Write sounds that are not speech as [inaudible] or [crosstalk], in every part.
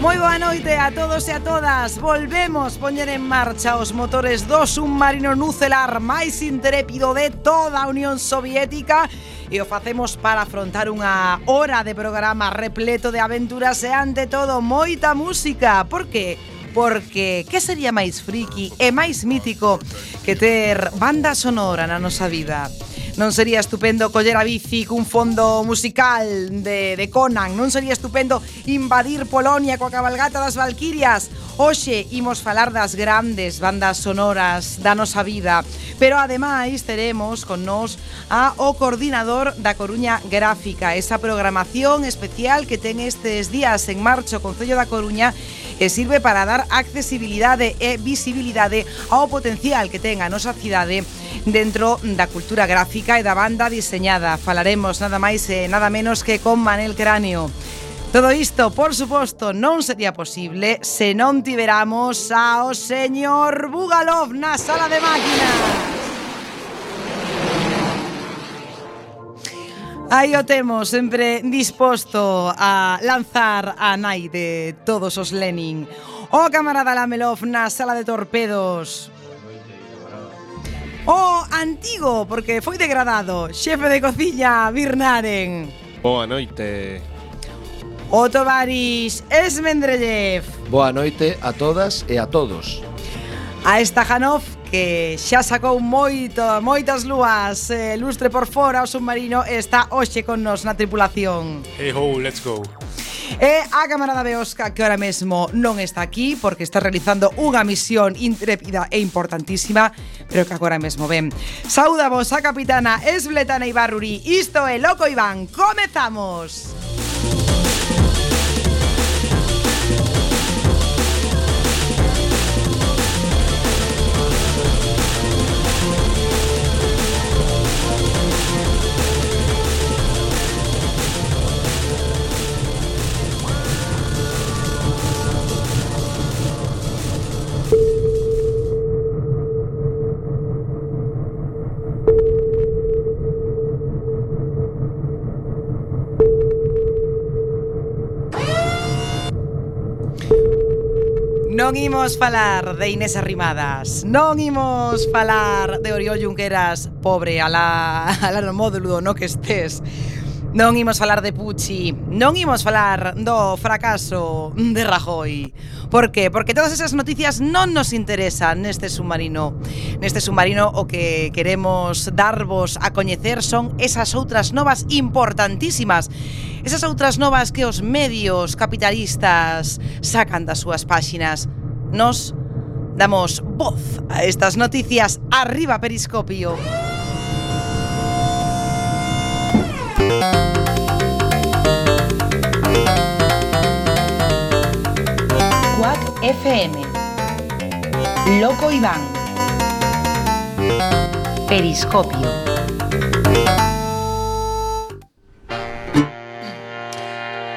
Moi boa noite a todos e a todas. Volvemos poñer en marcha os motores do submarino nucelar máis intrépido de toda a Unión Soviética e o facemos para afrontar unha hora de programa repleto de aventuras e ante todo moita música. Porque porque que sería máis friki e máis mítico que ter banda sonora na nosa vida? Non sería estupendo coller a bici cun fondo musical de, de Conan? Non sería estupendo invadir Polonia coa cabalgata das Valquirias? Hoxe imos falar das grandes bandas sonoras da nosa vida, pero ademais teremos con nós a o coordinador da Coruña Gráfica, esa programación especial que ten estes días en marcha o Concello da Coruña e sirve para dar accesibilidade e visibilidade ao potencial que ten a nosa cidade dentro da cultura gráfica e da banda diseñada. Falaremos nada máis e nada menos que con Manel Cráneo. Todo isto, por suposto, non sería posible se non tiveramos ao señor Bugalov na sala de máquinas. Aí o temos, sempre disposto a lanzar a nai de todos os Lenin. O camarada Lamelov na sala de torpedos. O antigo, porque foi degradado, xefe de cociña Birnaren. Boa noite. O Tovaris Esmendrellev. Boa noite a todas e a todos. A Stajanov que xa sacou moito, moitas lúas eh, lustre por fora o submarino está hoxe con nos na tripulación. Hey ho, let's go. E a camarada Beosca que ahora mesmo non está aquí porque está realizando unha misión intrépida e importantísima pero que agora mesmo ven. Sauda vos a capitana Esbletana Ibarruri. Isto é Loco Iván. Comezamos! Comezamos! Non imos falar de Inés Arrimadas Non imos falar de Oriol Junqueras Pobre, alá, alá no módulo no que estés Non imos falar de Pucci, non imos falar do fracaso de Rajoy. Por que? Porque todas esas noticias non nos interesan neste submarino. Neste submarino o que queremos darvos a coñecer son esas outras novas importantísimas. Esas outras novas que os medios capitalistas sacan das súas páxinas. Nos damos voz a estas noticias. Arriba Periscopio. Quack FM Loco Iván. Periscopio.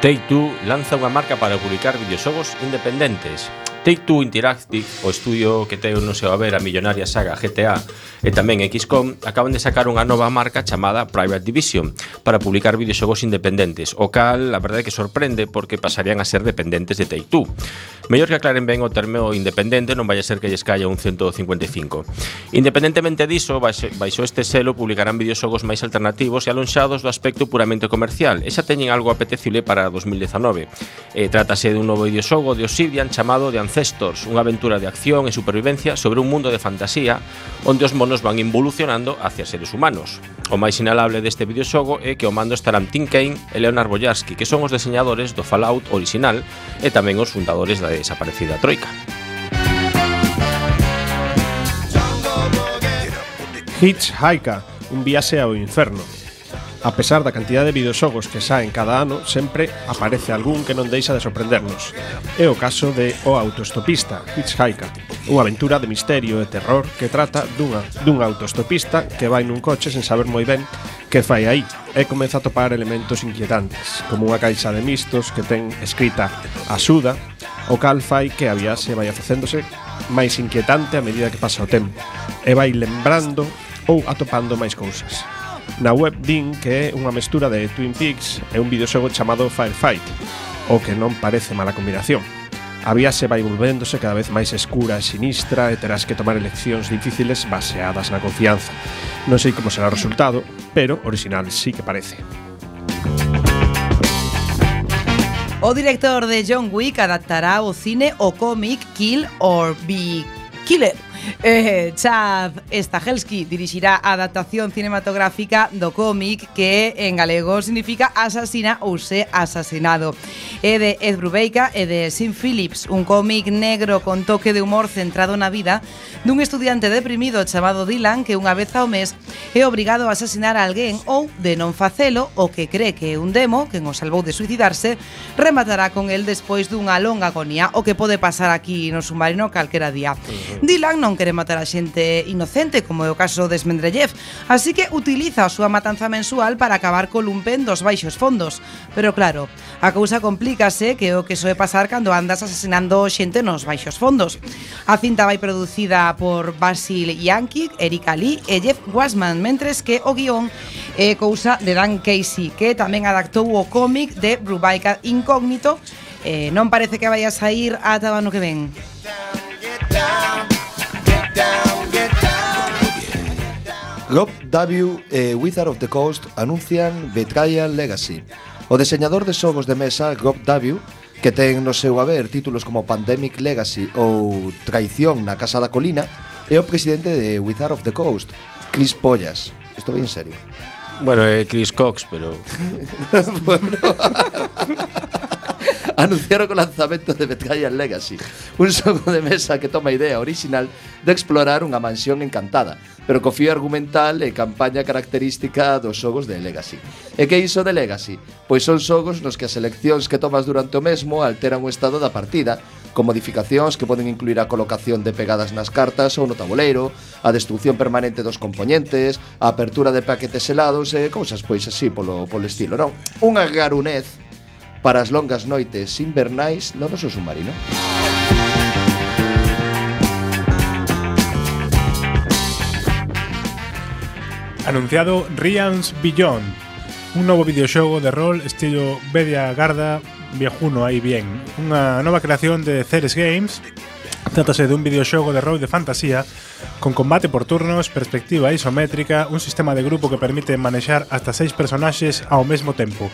Take-Two lanza unha marca para publicar videoxogos independentes. Take-Two Interactive, o estudio que teu no seu haber a millonaria saga GTA e tamén XCOM, acaban de sacar unha nova marca chamada Private Division para publicar videoxogos independentes, o cal, a verdade é que sorprende porque pasarían a ser dependentes de Take-Two. Mellor que aclaren ben o termo independente non vai a ser que lles caia un 155. Independentemente diso, baixo este selo publicarán videoxogos máis alternativos e alonxados do aspecto puramente comercial, e xa teñen algo apetecible para 2019. E, eh, trátase dun novo videoxogo de Obsidian chamado The Ancestors, unha aventura de acción e supervivencia sobre un mundo de fantasía onde os monos van involucionando hacia seres humanos. O máis inalable deste videoxogo é que o mando estarán Tim Kane e Leonard Boyarsky, que son os diseñadores do Fallout original e tamén os fundadores da desaparecida Troika. Hitchhiker, un viaxe ao inferno A pesar da cantidad de videoxogos que saen cada ano, sempre aparece algún que non deixa de sorprendernos. É o caso de O Autostopista, Hitchhiker, unha aventura de misterio e terror que trata dunha, dun autostopista que vai nun coche sen saber moi ben que fai aí e comeza a topar elementos inquietantes, como unha caixa de mistos que ten escrita Asuda, o cal fai que a viaxe vai facéndose máis inquietante a medida que pasa o tempo e vai lembrando ou atopando máis cousas. Na web din que é unha mestura de Twin Peaks e un videoxogo chamado Firefight, o que non parece mala combinación. A viaxe vai volvéndose cada vez máis escura e sinistra e terás que tomar eleccións difíciles baseadas na confianza. Non sei como será o resultado, pero original sí que parece. O director de John Wick adaptará ao cine o cómic Kill or Be Killer, Eh, Chad Stahelski dirixirá a adaptación cinematográfica do cómic que en galego significa asasina ou se asasinado. É de Ed Brubaker e de Sim Phillips, un cómic negro con toque de humor centrado na vida dun estudiante deprimido chamado Dylan que unha vez ao mes é obrigado a asasinar a alguén ou de non facelo o que cree que é un demo que o salvou de suicidarse rematará con el despois dunha longa agonía o que pode pasar aquí no submarino calquera día. Dylan non non quere matar a xente inocente, como é o caso de Smendrellev, así que utiliza a súa matanza mensual para acabar co lumpen dos baixos fondos. Pero claro, a cousa complícase que é o que soe pasar cando andas asesinando xente nos baixos fondos. A cinta vai producida por Basil Yankic, Erika Lee e Jeff Wasman, mentres que o guión é cousa de Dan Casey, que tamén adaptou o cómic de Brubaica Incógnito, eh, non parece que vaya a sair ata o ano que ven. Get down, get down. Rob W e Wizard of the Coast anuncian Betrayal Legacy. O deseñador de xogos de mesa Rob W que ten no seu haber títulos como Pandemic Legacy ou Traición na Casa da Colina, é o presidente de Wizard of the Coast, Chris Pollas. Isto ben serio. Bueno, é Chris Cox, pero... [laughs] [laughs] bueno anunciaron o lanzamento de Betgaia Legacy, un xogo de mesa que toma a idea original de explorar unha mansión encantada, pero co fío argumental e campaña característica dos xogos de Legacy. E que iso de Legacy? Pois son xogos nos que as eleccións que tomas durante o mesmo alteran o estado da partida, con modificacións que poden incluir a colocación de pegadas nas cartas ou no tabuleiro, a destrucción permanente dos componentes, a apertura de paquetes helados e cousas pois así polo, polo estilo, non? Unha garunez para as longas noites invernais no noso submarino. Anunciado Realms Beyond, un novo videoxogo de rol estilo Bedia Garda viejuno aí bien. Unha nova creación de Ceres Games Trátase dun videoxogo de rol de fantasía con combate por turnos, perspectiva isométrica, un sistema de grupo que permite manexar hasta seis personaxes ao mesmo tempo.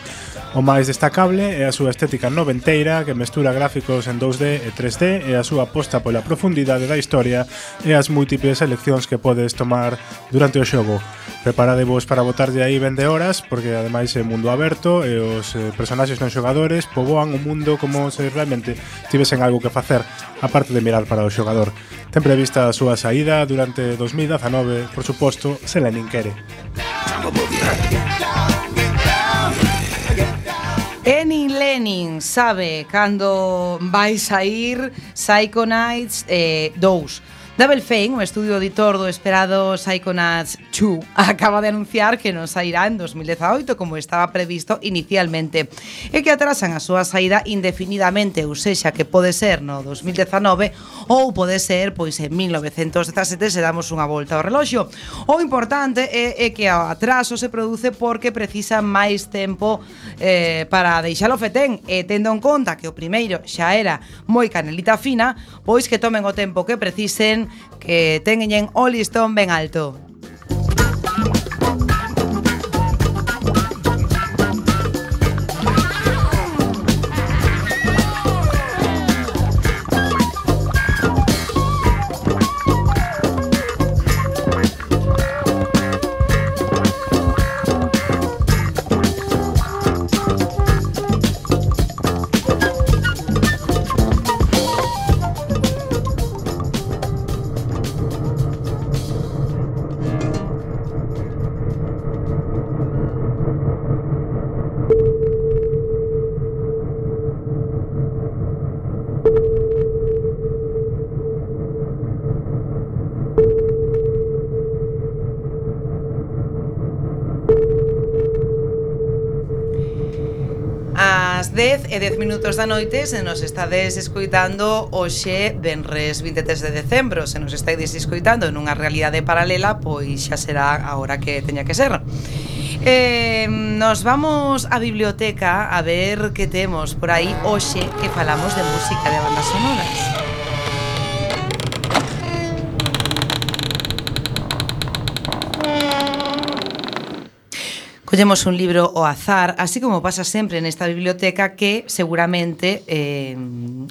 O máis destacable é a súa estética noventeira que mestura gráficos en 2D e 3D e a súa aposta pola profundidade da historia e as múltiples eleccións que podes tomar durante o xogo. Preparadevos para botarlle aí ben de horas porque ademais é mundo aberto e os eh, personaxes non xogadores poboan o mundo como se realmente tivesen algo que facer aparte de mirar para o xogador. Ten prevista a súa saída durante 2019, por suposto, se Lenin quere. Enin Lenin sabe cando vai sair Psycho Nights 2. Eh, Double Fame, o estudio editor do esperado Psychonauts 2, [laughs] acaba de anunciar que non sairá en 2018 como estaba previsto inicialmente e que atrasan a súa saída indefinidamente, ou sexa, que pode ser no 2019 ou pode ser pois en 1917 se damos unha volta ao reloxo. O importante é, é que o atraso se produce porque precisa máis tempo eh, para deixalo fetén e tendo en conta que o primeiro xa era moi canelita fina, pois que tomen o tempo que precisen que teñen o listón ben alto. 8 da noite se nos estades escoitando hoxe Benres 23 de decembro se nos estáis escoitando nunha realidade paralela pois xa será a hora que teña que ser Eh, nos vamos á biblioteca a ver que temos por aí hoxe que falamos de música de bandas sonoras. Collemos un libro ao azar, así como pasa sempre nesta biblioteca que seguramente eh,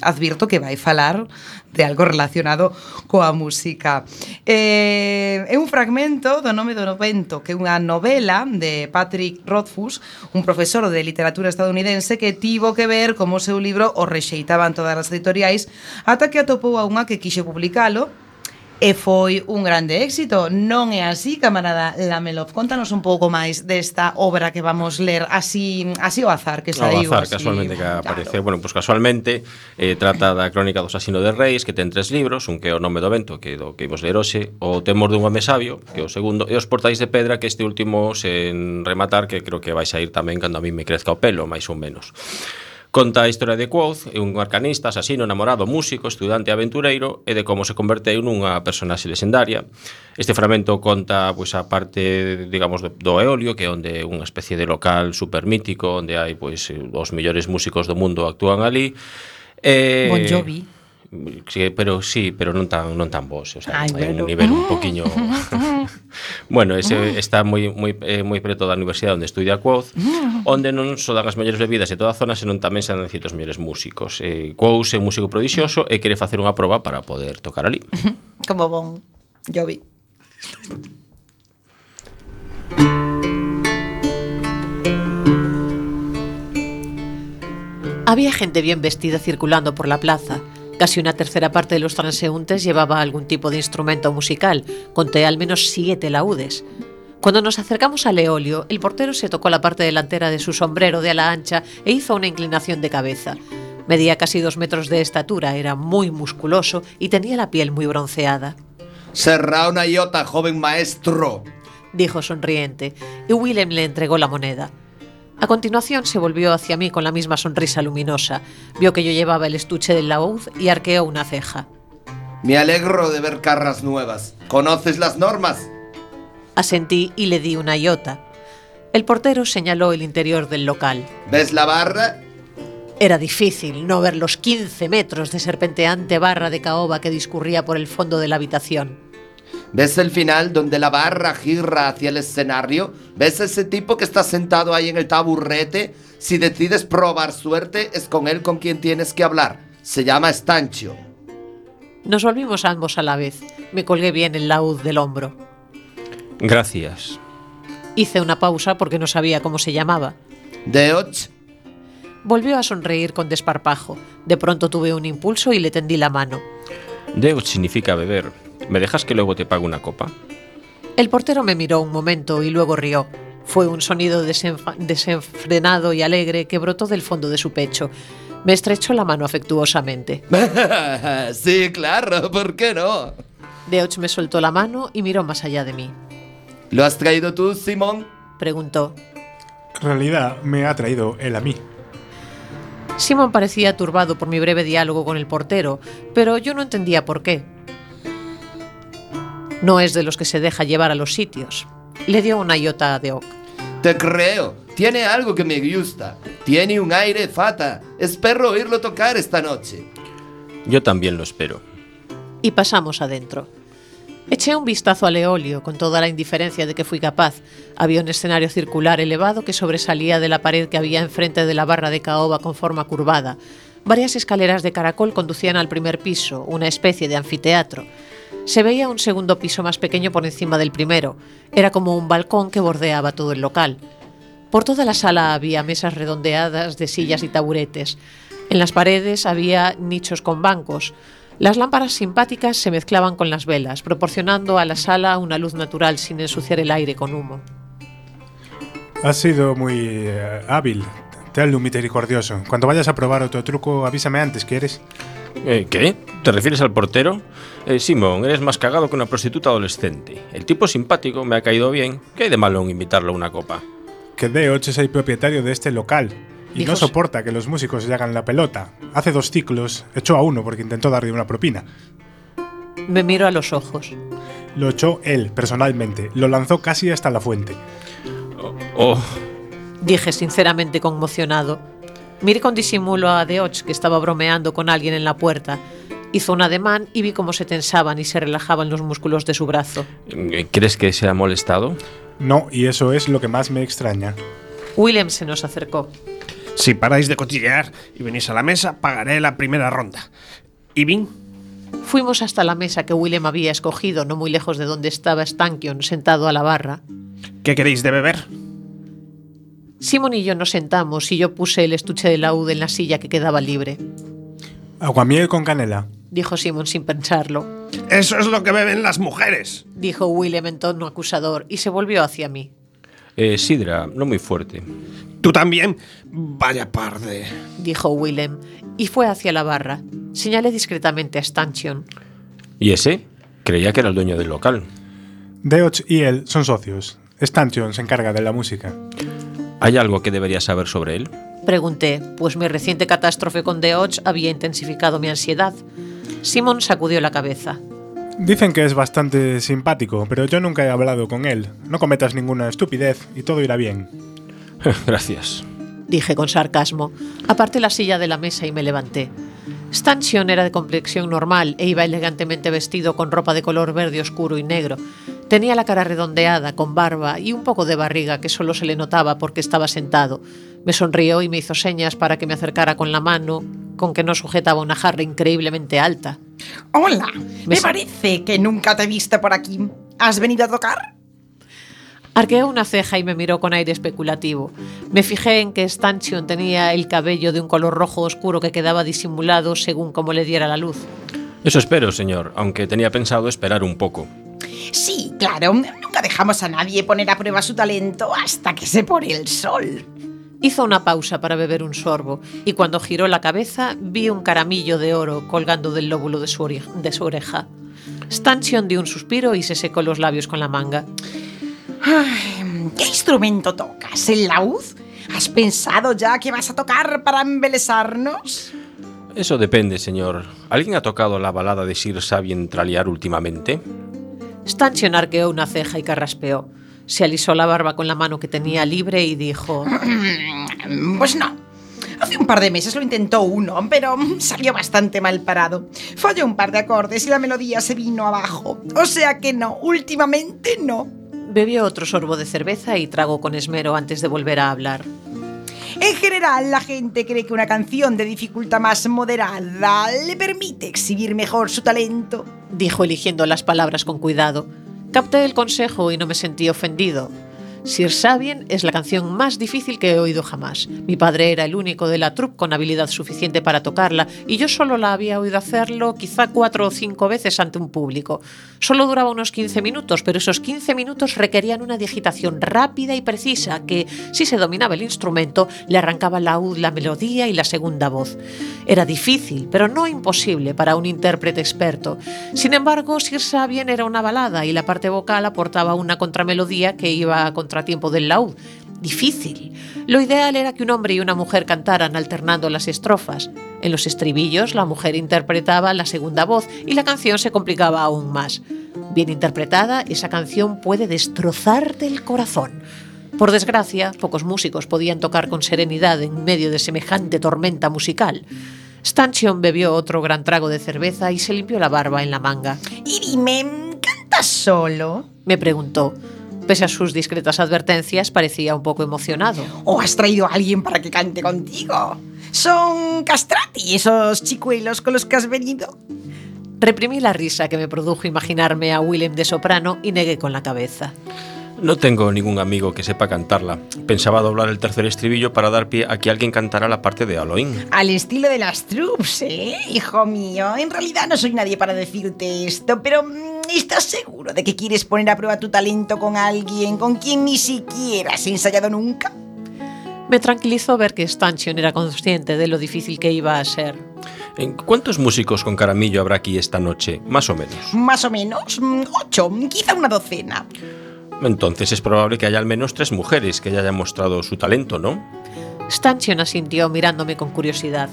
advirto que vai falar de algo relacionado coa música. Eh, é un fragmento do nome do novento, que é unha novela de Patrick Rothfuss, un profesor de literatura estadounidense que tivo que ver como o seu libro o rexeitaban todas as editoriais ata que atopou a unha que quixe publicalo E foi un grande éxito. Non é así, camarada Lamelov? Contanos un pouco máis desta obra que vamos ler así así o azar que saiu. O azar, así, casualmente, que apareceu. Claro. Bueno, pues casualmente eh, trata da crónica do asasino de reis, que ten tres libros, un que é o nome do vento, que do que imos ler hoxe, o temor dun home sabio, que é o segundo, e os portais de pedra, que este último sen rematar, que creo que vai sair tamén cando a mí me crezca o pelo, máis ou menos. Conta a historia de Quoth, un arcanista, asasino, namorado, músico, estudante aventureiro e de como se converteu nunha personaxe lesendaria. Este fragmento conta pois a parte, digamos, do, do Eolio, que é onde é unha especie de local super mítico onde hai pois os mellores músicos do mundo actúan ali. Eh, bon Jovi. Sí, pero sí, pero non tan non tan vos, o sea, Ay, hai pero... un nivel un [laughs] poquiño [laughs] Bueno, ese está moi moi eh, moi preto da universidade onde estudia Quoz, [laughs] onde non só dan as mellores bebidas de toda a zona, senón tamén se dan citos mellores músicos. Eh, Quoz é un músico prodixioso e quere facer unha proba para poder tocar ali. Como bon Jovi. Había gente bien vestida circulando por la plaza, Casi una tercera parte de los transeúntes llevaba algún tipo de instrumento musical. Conté al menos siete laúdes. Cuando nos acercamos al eolio, el portero se tocó la parte delantera de su sombrero de ala ancha e hizo una inclinación de cabeza. Medía casi dos metros de estatura, era muy musculoso y tenía la piel muy bronceada. Será una iota, joven maestro. dijo sonriente, y Willem le entregó la moneda. A continuación se volvió hacia mí con la misma sonrisa luminosa. Vio que yo llevaba el estuche del laúd y arqueó una ceja. Me alegro de ver carras nuevas. ¿Conoces las normas? Asentí y le di una iota. El portero señaló el interior del local. ¿Ves la barra? Era difícil no ver los 15 metros de serpenteante barra de caoba que discurría por el fondo de la habitación. ¿Ves el final donde la barra gira hacia el escenario? ¿Ves ese tipo que está sentado ahí en el taburrete? Si decides probar suerte, es con él con quien tienes que hablar. Se llama Estancho. Nos volvimos ambos a la vez. Me colgué bien el laúd del hombro. Gracias. Hice una pausa porque no sabía cómo se llamaba. Deoch, Volvió a sonreír con desparpajo. De pronto tuve un impulso y le tendí la mano. Deus significa beber. ¿Me dejas que luego te pague una copa? El portero me miró un momento y luego rió. Fue un sonido desenfrenado y alegre que brotó del fondo de su pecho. Me estrechó la mano afectuosamente. [laughs] sí, claro, ¿por qué no? Deoch me soltó la mano y miró más allá de mí. ¿Lo has traído tú, Simón? Preguntó. En realidad me ha traído él a mí. Simon parecía turbado por mi breve diálogo con el portero, pero yo no entendía por qué. No es de los que se deja llevar a los sitios. Le dio una iota a Deok. Te creo. Tiene algo que me gusta. Tiene un aire fata. Espero oírlo tocar esta noche. Yo también lo espero. y pasamos adentro. Eché un vistazo al eolio con toda la indiferencia de que fui capaz. Había un escenario circular elevado que sobresalía de la pared que había enfrente de la barra de caoba con forma curvada. Varias escaleras de caracol conducían al primer piso, una especie de anfiteatro. Se veía un segundo piso más pequeño por encima del primero. Era como un balcón que bordeaba todo el local. Por toda la sala había mesas redondeadas de sillas y taburetes. En las paredes había nichos con bancos. Las lámparas simpáticas se mezclaban con las velas, proporcionando a la sala una luz natural sin ensuciar el aire con humo. Has sido muy eh, hábil. Te un misericordioso. Cuando vayas a probar otro truco, avísame antes, ¿quieres? Eh, ¿Qué? ¿Te refieres al portero? Eh, Simón, eres más cagado que una prostituta adolescente. El tipo simpático me ha caído bien. ¿Qué hay de malo en invitarlo a una copa? Que Deoch es el propietario de este local. Y no soporta que los músicos le hagan la pelota. Hace dos ciclos, echó a uno porque intentó darle una propina. Me miró a los ojos. Lo echó él, personalmente. Lo lanzó casi hasta la fuente. Oh, Dije sinceramente conmocionado. Miré con disimulo a Deoch, que estaba bromeando con alguien en la puerta. Hizo un ademán y vi cómo se tensaban y se relajaban los músculos de su brazo. ¿crees que se ha molestado? No, y eso es lo que más me extraña. Willem se nos acercó. Si paráis de cotillear y venís a la mesa, pagaré la primera ronda. ¿Y Vin? Fuimos hasta la mesa que Willem había escogido, no muy lejos de donde estaba Stankion, sentado a la barra. ¿Qué queréis de beber? Simon y yo nos sentamos y yo puse el estuche de laúd en la silla que quedaba libre. Aguamiel con canela. Dijo Simon sin pensarlo. Eso es lo que beben las mujeres. Dijo Willem en tono acusador y se volvió hacia mí. Eh, sidra, no muy fuerte. ¿Tú también? Vaya par de... Dijo Willem y fue hacia la barra. Señalé discretamente a Stanchion. ¿Y ese? Creía que era el dueño del local. Deoch y él son socios. Stanchion se encarga de la música. ¿Hay algo que debería saber sobre él? Pregunté, pues mi reciente catástrofe con Deoch había intensificado mi ansiedad. Simon sacudió la cabeza. Dicen que es bastante simpático, pero yo nunca he hablado con él. No cometas ninguna estupidez y todo irá bien. [laughs] Gracias. Dije con sarcasmo. Aparté la silla de la mesa y me levanté. Stanchion era de complexión normal e iba elegantemente vestido con ropa de color verde oscuro y negro. Tenía la cara redondeada, con barba y un poco de barriga que solo se le notaba porque estaba sentado. Me sonrió y me hizo señas para que me acercara con la mano, con que no sujetaba una jarra increíblemente alta. Hola, Me me parece que nunca te he visto por aquí. ¿Has venido a tocar? Arqueó una ceja y me miró con aire especulativo. Me fijé en que Stanchion tenía el cabello de un color rojo oscuro que quedaba disimulado según como le diera la luz. Eso espero, señor, aunque tenía pensado esperar un poco. Sí, claro. Nunca dejamos a nadie poner a prueba su talento hasta que se pone el sol. Hizo una pausa para beber un sorbo y cuando giró la cabeza vi un caramillo de oro colgando del lóbulo de su, ore- de su oreja. Stanchion dio un suspiro y se secó los labios con la manga. Ay, ¿Qué instrumento tocas? ¿El laúd? ¿Has pensado ya que vas a tocar para embelesarnos? Eso depende, señor. ¿Alguien ha tocado la balada de Sir Sabien Traliar últimamente? Stanchion arqueó una ceja y carraspeó. Se alisó la barba con la mano que tenía libre y dijo... [clears throat] Pues no. Hace un par de meses lo intentó uno, pero salió bastante mal parado. Falló un par de acordes y la melodía se vino abajo. O sea que no, últimamente no. Bebió otro sorbo de cerveza y tragó con esmero antes de volver a hablar. En general, la gente cree que una canción de dificultad más moderada le permite exhibir mejor su talento. Dijo eligiendo las palabras con cuidado. Capté el consejo y no me sentí ofendido. Sir Sabien es la canción más difícil que he oído jamás. Mi padre era el único de la troupe con habilidad suficiente para tocarla y yo solo la había oído hacerlo quizá cuatro o cinco veces ante un público. Solo duraba unos 15 minutos, pero esos 15 minutos requerían una digitación rápida y precisa que, si se dominaba el instrumento, le arrancaba la laúd, la melodía y la segunda voz. Era difícil, pero no imposible para un intérprete experto. Sin embargo, Sir Sabien era una balada y la parte vocal aportaba una contramelodía que iba a contratiempo del laúd. Difícil. Lo ideal era que un hombre y una mujer cantaran alternando las estrofas. En los estribillos, la mujer interpretaba la segunda voz y la canción se complicaba aún más. Bien interpretada, esa canción puede destrozarte el corazón. Por desgracia, pocos músicos podían tocar con serenidad en medio de semejante tormenta musical. Stanchion bebió otro gran trago de cerveza y se limpió la barba en la manga. Y dime, ¿cantas solo? Me preguntó. Pese a sus discretas advertencias, parecía un poco emocionado. ¿O has traído a alguien para que cante contigo? ¿Son castrati esos chicuelos con los que has venido? Reprimí la risa que me produjo imaginarme a Willem de soprano y negué con la cabeza. No tengo ningún amigo que sepa cantarla. Pensaba doblar el tercer estribillo para dar pie a que alguien cantara la parte de Aloin. Al estilo de las troops, ¿eh? Hijo mío, en realidad no soy nadie para decirte esto, pero mm, ¿estás seguro de que quieres poner a prueba tu talento con alguien con quien ni siquiera has ensayado nunca? Me tranquilizó ver que Stanchion era consciente de lo difícil que iba a ser. ¿En ¿Cuántos músicos con caramillo habrá aquí esta noche? Más o menos. Más o menos, mm, ocho, quizá una docena. Entonces es probable que haya al menos tres mujeres que ya hayan mostrado su talento, ¿no? Stanchio sintió mirándome con curiosidad.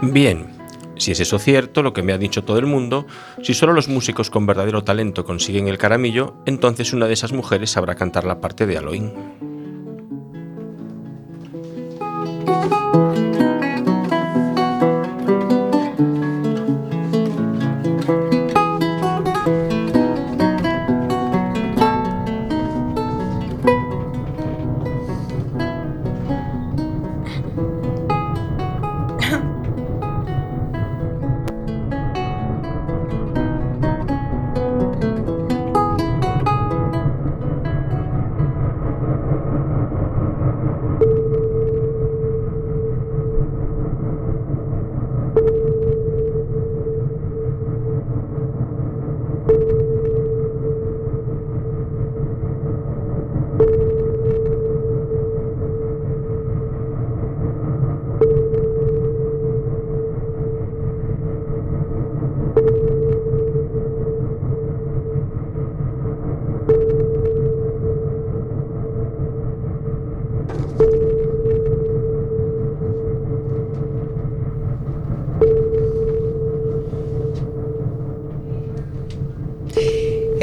Bien, si es eso cierto, lo que me ha dicho todo el mundo, si solo los músicos con verdadero talento consiguen el caramillo, entonces una de esas mujeres sabrá cantar la parte de Aloin.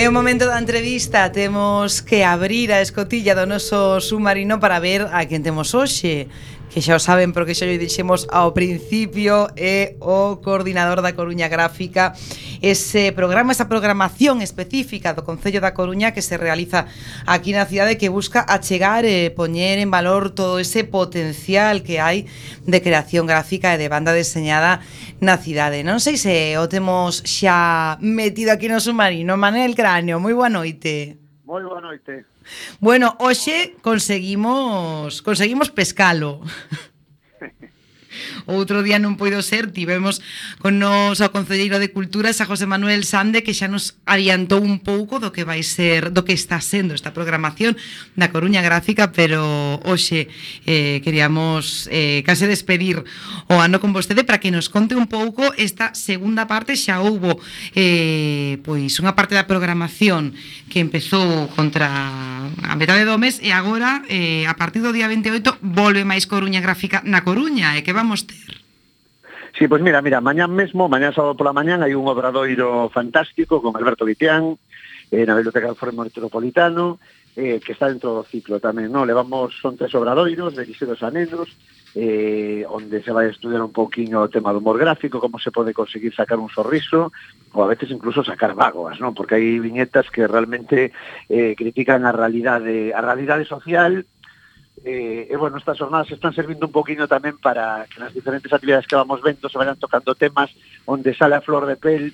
É o momento da entrevista. Temos que abrir a escotilla do noso submarino Para ver a quen temos hoxe que xa o saben porque xa o dixemos ao principio é o coordinador da Coruña Gráfica ese programa, esa programación específica do Concello da Coruña que se realiza aquí na cidade que busca achegar e poñer en valor todo ese potencial que hai de creación gráfica e de banda deseñada na cidade. Non sei se o temos xa metido aquí no submarino. Manel Cráneo, moi boa noite. Moi boa noite. Bueno, hoxe conseguimos conseguimos pescalo. [laughs] outro día non poido ser, tivemos con nos ao Concelleiro de Cultura, a José Manuel Sande, que xa nos adiantou un pouco do que vai ser, do que está sendo esta programación da Coruña Gráfica, pero hoxe eh, queríamos eh, case despedir o ano con vostede para que nos conte un pouco esta segunda parte, xa houbo eh, pois unha parte da programación que empezou contra a metade do mes e agora eh, a partir do día 28 volve máis Coruña Gráfica na Coruña. E que vamos ter? Sí, pois mira, mira, mañán mesmo, mañán sábado pola mañán hai un obradoiro fantástico con Alberto Vitián, eh, na Biblioteca do Foro Metropolitano, eh, que está dentro do ciclo tamén, no? Levamos, son tres obradoiros dirixidos a nenos, eh, onde se vai estudar un pouquiño o tema do humor gráfico, como se pode conseguir sacar un sorriso, ou a veces incluso sacar vagoas, non? Porque hai viñetas que realmente eh, critican a realidade, a realidade social eh, e bueno, estas jornadas están servindo un poquinho tamén para que nas diferentes actividades que vamos vendo se vayan tocando temas onde sale a flor de pel,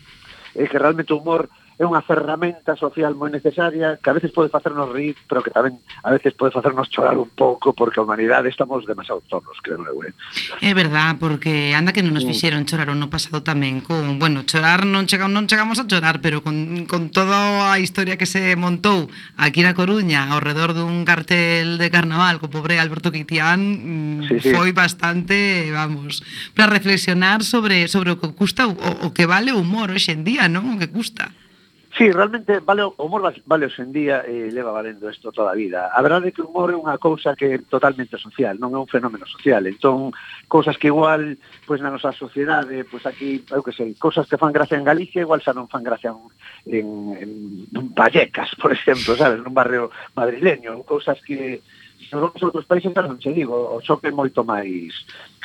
eh, que realmente o humor é unha ferramenta social moi necesaria que a veces pode facernos rir, pero que tamén a veces pode facernos chorar un pouco porque a humanidade estamos demasiado tonos, creo eu. Eh? É verdad, porque anda que non nos fixeron chorar o no pasado tamén con, bueno, chorar non chegamos, non chegamos a chorar, pero con, con toda a historia que se montou aquí na Coruña ao redor dun cartel de carnaval co pobre Alberto Quitián mm, sí, sí. foi bastante, vamos, para reflexionar sobre sobre o que custa o, o que vale o humor hoxe en día, non? O que custa. Sí, realmente vale, o humor vale hoxe en día e eh, leva valendo isto toda a vida. A verdade é que o humor é unha cousa que é totalmente social, non é un fenómeno social. Entón, cousas que igual pois na nosa sociedade, pois aquí, eu que sei, cousas que fan gracia en Galicia, igual xa non fan gracia en, en, en, en Vallecas, por exemplo, sabes, nun barrio madrileño, cousas que nos outros países non se digo, o choque moito máis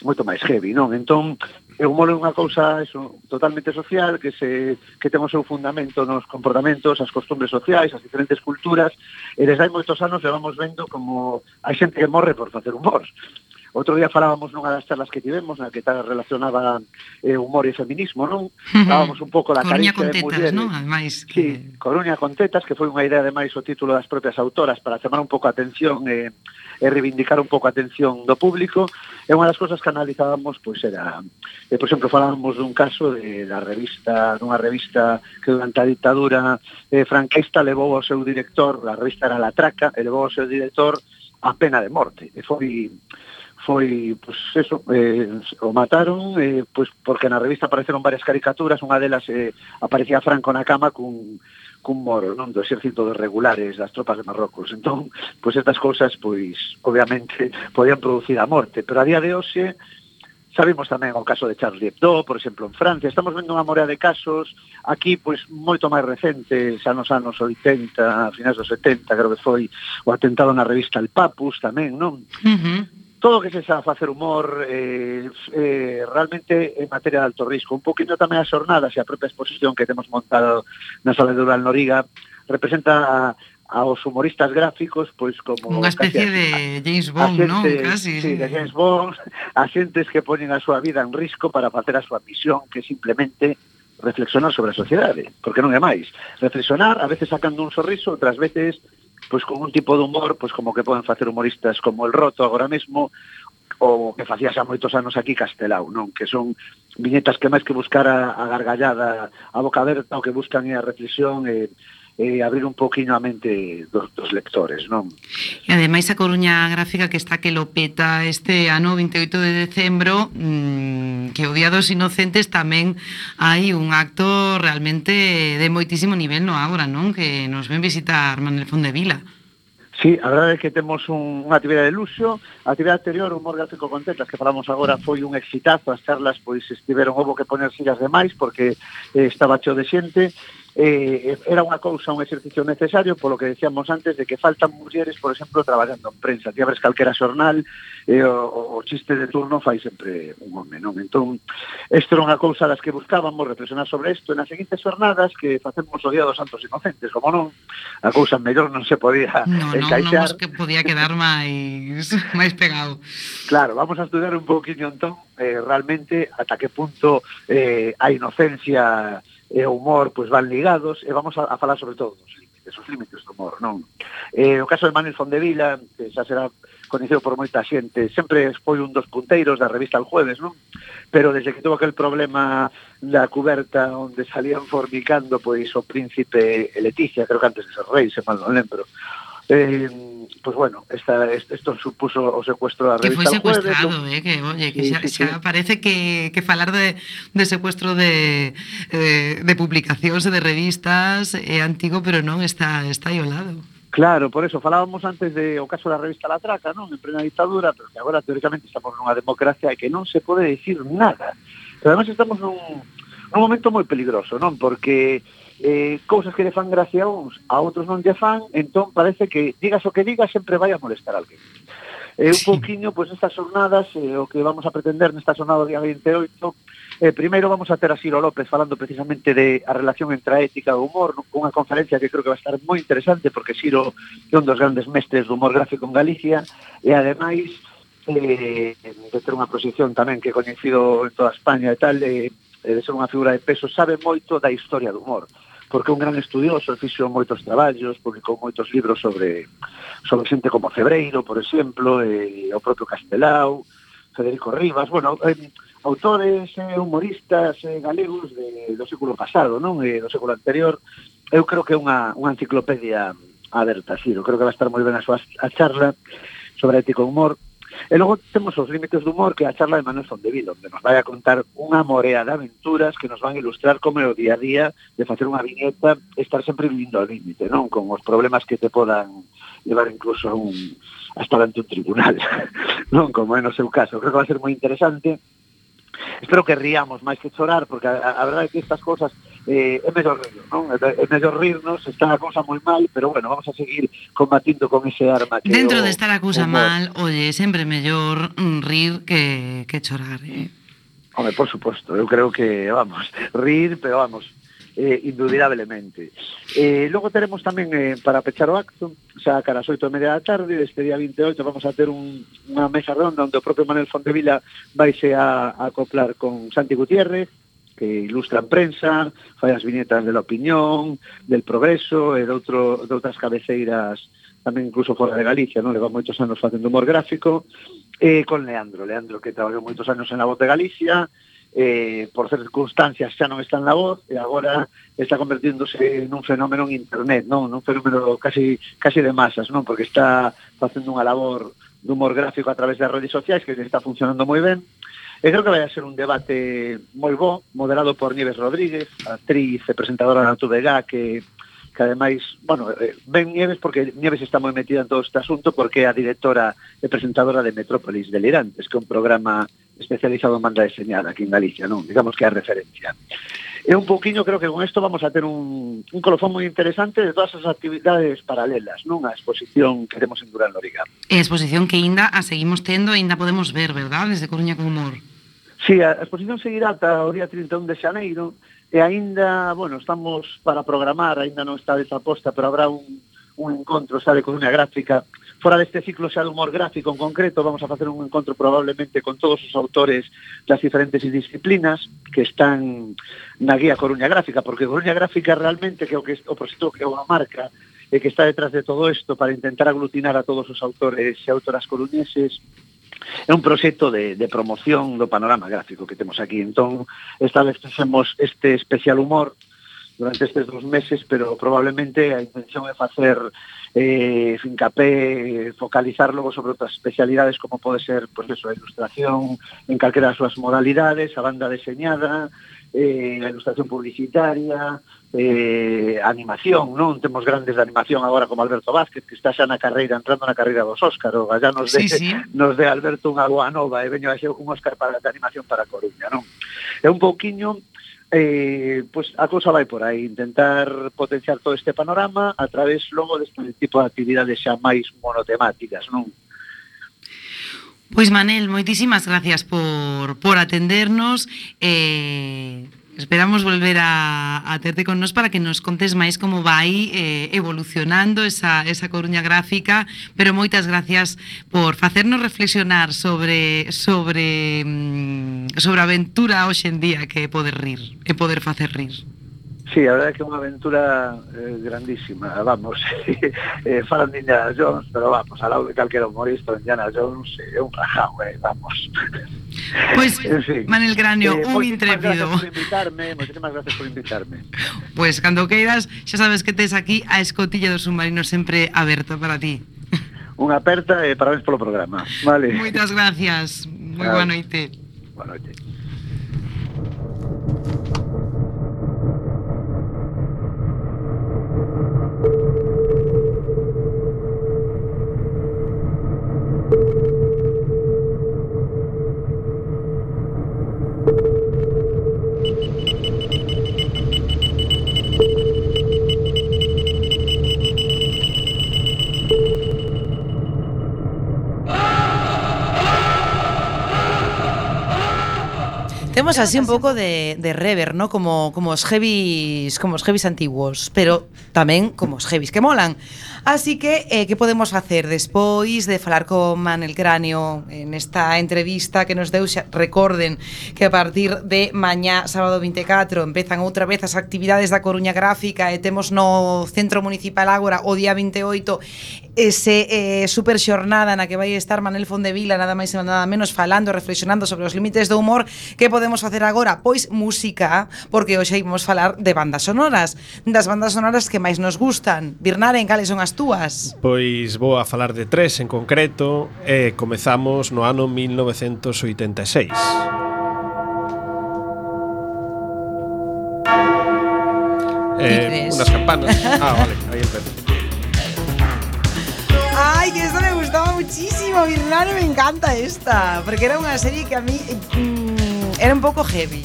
moito máis heavy, non? Entón, o humor é unha cousa eso, totalmente social que se que ten o seu fundamento nos comportamentos, as costumbres sociais, as diferentes culturas, e desde hai moitos anos levamos vendo como hai xente que morre por facer humor. Outro día falábamos nunha das charlas que tivemos na que tal relacionaba eh, humor e feminismo, non? Falábamos un pouco da Coruña caricia de mulleres. Non? Ademais, que... Sí, eh, Coruña con tetas, que foi unha idea ademais o título das propias autoras para chamar un pouco a atención e, e reivindicar un pouco a atención do público. E unha das cousas que analizábamos pois era, eh, por exemplo, falábamos dun caso de da revista, dunha revista que durante a ditadura eh, franquista levou ao seu director, a revista era La Traca, e levou ao seu director a pena de morte. E foi foi, pois, eso, eh, o mataron, eh, pois, porque na revista apareceron varias caricaturas, unha delas eh, aparecía Franco na cama cun, cun moro non do exército de regulares das tropas de Marrocos. Entón, pois estas cousas, pois, obviamente, [laughs] podían producir a morte, pero a día de hoxe, Sabemos tamén o caso de Charles Hebdo, por exemplo, en Francia. Estamos vendo unha morea de casos aquí, pois, moito máis recentes, xa nos anos 80, finais dos 70, creo que foi o atentado na revista El Papus tamén, non? Uh -huh todo que se xa facer humor eh, eh, realmente en materia de alto risco. Un poquinho tamén as jornadas e a propia exposición que temos montado na sala de Dural Noriga representa a, aos humoristas gráficos, pois como unha especie de a, James Bond, xente, non? Casi. Sí, de James Bond, [laughs] a xentes que poñen a súa vida en risco para facer a súa misión, que simplemente reflexionar sobre a sociedade, porque non é máis. Reflexionar, a veces sacando un sorriso, outras veces pois con un tipo de humor, pois como que poden facer humoristas como el Roto agora mesmo, o que facía xa moitos anos aquí Castelao, non? Que son viñetas que máis que buscar a, a gargallada, a boca aberta, o que buscan é a reflexión e, eh, abrir un poquinho a mente dos, dos lectores, non? E ademais a Coruña Gráfica que está que lo peta este ano 28 de decembro mmm, que o Día dos Inocentes tamén hai un acto realmente de moitísimo nivel no agora, non? Que nos ven visitar Manuel Fondevila. Sí, a verdade é que temos un, unha actividade de luxo. A actividade anterior, o humor gráfico con tetas, que falamos agora, foi un exitazo. As charlas, pois, estiveron, houve que poner sillas demais, porque eh, estaba cheo de xente. Eh, eh, era unha cousa, un exercicio necesario, polo que decíamos antes, de que faltan mulleres, por exemplo, traballando en prensa. Ti abres calquera xornal, e eh, o, o chiste de turno fai sempre un home, non? Entón, isto era unha cousa das que buscábamos reflexionar sobre isto. En as seguintes xornadas que facemos o Día dos Santos Inocentes, como non, a cousa mellor non se podía no, encaixar. Non, non, que podía quedar máis, máis pegado. Claro, vamos a estudar un poquinho, entón, eh, realmente, ata que punto eh, a inocencia e o humor pois van ligados e vamos a, a falar sobre todo dos límites, os límites do humor, non? Eh, o caso de Manuel Fondevila, que xa será conhecido por moita xente, sempre foi un dos punteiros da revista El Jueves, non? Pero desde que tuvo aquel problema da cuberta onde salían formicando pois o príncipe e Leticia, creo que antes de ser rei, se mal non lembro, Eh, pues bueno, esta, esto supuso o secuestro da revista Que foi secuestrado, jueves, eh, que, oye, que sí, xa, sí, xa sí. parece que, que falar de, de secuestro de, eh, de, de publicacións e de revistas eh, é antigo, pero non está, está aí ao lado. Claro, por eso falábamos antes de o caso da revista La Traca, non? En plena dictadura, pero que agora teóricamente estamos nunha democracia e que non se pode dicir nada. Pero además estamos nun, nun momento moi peligroso, non? Porque eh, cousas que lle fan gracia a uns, a outros non lle fan, entón parece que digas o que digas sempre vai a molestar a alguén. Eh, un sí. poquinho, pois, pues, estas jornadas, eh, o que vamos a pretender nesta jornada do día 28, eh, primeiro vamos a ter a Ciro López falando precisamente de a relación entre a ética e o humor, unha conferencia que creo que va a estar moi interesante, porque Ciro é un dos grandes mestres do humor gráfico en Galicia, e ademais, eh, de ter unha proxección tamén que é coñecido en toda España e tal, eh, de ser unha figura de peso, sabe moito da historia do humor porque é un gran estudioso, fixo moitos traballos, publicou moitos libros sobre sobre xente como Cebreiro, por exemplo, e o propio Castelao, Federico Rivas, bueno, eh, autores eh, humoristas eh, galegos de, do século pasado, non? Eh, do século anterior, eu creo que é unha, unha enciclopedia aberta, Ciro, creo que vai estar moi ben a súa a charla sobre ético humor, E logo temos os límites do humor que a charla de Manuel Fondevido, onde nos vai a contar unha morea de aventuras que nos van a ilustrar como é o día a día de facer unha viñeta estar sempre vivindo ao límite, non? Con os problemas que te podan levar incluso a un, hasta ante un tribunal, [laughs] non? Como é no seu caso. Creo que vai ser moi interesante. Espero que riamos máis que chorar, porque a, a, a verdade é que estas cousas eh, é mellor rir, non? É mellor rirnos, está a cousa moi mal, pero bueno, vamos a seguir combatindo con ese arma. Que Dentro o, de estar a cousa mal, oye, sempre mellor mm, rir que, que chorar, eh? Home, por suposto, eu creo que, vamos, [laughs] rir, pero vamos, eh, indudablemente. Eh, logo teremos tamén eh, para pechar o acto, xa cara as 8 e media da tarde, este día 28 vamos a ter un, unha mesa redonda onde o propio Manuel Fontevila vai a, a acoplar con Santi Gutiérrez, que ilustra a prensa, fai as viñetas de la opinión, del progreso e de outro, de outras cabeceiras tamén incluso fora de Galicia, non leva moitos anos facendo humor gráfico, eh, con Leandro, Leandro que traballou moitos anos en a voz de Galicia, eh, por circunstancias xa non está en la voz e agora está convertíndose nun fenómeno en internet, non? Nun fenómeno casi, casi de masas, non? Porque está facendo unha labor de humor gráfico a través das redes sociais que está funcionando moi ben E creo que vai a ser un debate moi bo, moderado por Nieves Rodríguez, actriz e presentadora da TVG, que que ademais, bueno, eh, ben Nieves porque Nieves está moi metida en todo este asunto porque é a directora e presentadora de Metrópolis Delirantes, que é un programa especializado en banda deseñada aquí en Galicia, non? Digamos que é a referencia. E un poquinho creo que con isto vamos a ter un, un colofón moi interesante de todas as actividades paralelas, non? A exposición que temos en Durán Loriga. E exposición que ainda a seguimos tendo e ainda podemos ver, verdad? Desde Coruña con Humor. Sí, a exposición seguirá ata o día 31 de xaneiro e aínda, bueno, estamos para programar, aínda non está desaposta, pero habrá un, un encontro, sabe, con unha gráfica. Fora deste ciclo xa de humor gráfico en concreto, vamos a facer un encontro probablemente con todos os autores das diferentes disciplinas que están na guía Coruña Gráfica, porque Coruña Gráfica realmente que o que o proxecto que é unha marca e que está detrás de todo isto para intentar aglutinar a todos os autores e autoras coruñeses É un proxecto de, de promoción do panorama gráfico que temos aquí. Entón, establecemos este especial humor durante estes dos meses, pero probablemente a intención é facer eh, fincapé, focalizarlo sobre outras especialidades como pode ser pues eso, a ilustración en calquera das súas modalidades, a banda deseñada, eh, a ilustración publicitaria, eh, animación, non? Temos grandes de animación agora como Alberto Vázquez, que está xa na carreira, entrando na carreira dos Óscar, o allá nos de, sí, sí. [laughs] nos de Alberto unha boa nova, e veño a xe un Óscar para de animación para Coruña, non? É un pouquiño eh, pues a cousa vai por aí, intentar potenciar todo este panorama a través logo deste tipo de actividades xa máis monotemáticas, non? Pois Manel, moitísimas gracias por, por atendernos eh, Esperamos volver a, a terte con nos para que nos contes máis como vai eh, evolucionando esa, esa coruña gráfica, pero moitas gracias por facernos reflexionar sobre sobre mm, sobre a aventura hoxe en día que é poder rir, e poder facer rir. Sí, a verdade é que é unha aventura eh, grandísima, vamos, [laughs] eh, falan de Indiana Jones, pero vamos, ao lado de calquera humorista Indiana Jones é eh, un rajao, eh, vamos. Pois, pues, [laughs] en fin, Manel Granio, eh, un intrépido. Gracias por invitarme, moitísimas gracias por invitarme. Pois, pues, cando queiras, xa sabes que tes aquí a escotilla do submarino sempre aberta para ti. Unha aperta e eh, parabéns polo programa, vale? Moitas gracias, moi boa noite. Boa noite. Facemos así un pouco de, de rever, ¿no? Como, como os heavies, como os heavies antiguos, pero tamén como os heavies que molan. Así que, eh, que podemos facer despois de falar con Manel Cráneo en esta entrevista que nos deu? Xa, recorden que a partir de mañá, sábado 24, empezan outra vez as actividades da Coruña Gráfica e temos no Centro Municipal Ágora o día 28 ese eh, super xornada na que vai estar Manel Fondevila nada máis e nada menos falando, reflexionando sobre os límites do humor que podemos imos facer agora? Pois música, porque hoxe imos falar de bandas sonoras, das bandas sonoras que máis nos gustan. Birnaren, cales son as túas? Pois vou a falar de tres en concreto, e comezamos no ano 1986. Eh, unas campanas. [laughs] Ah, vale, ahí está. Ay, que esta me gustaba muchísimo, Birnaro, me encanta esta, porque era una serie que a mí... Eh, era un pouco heavy.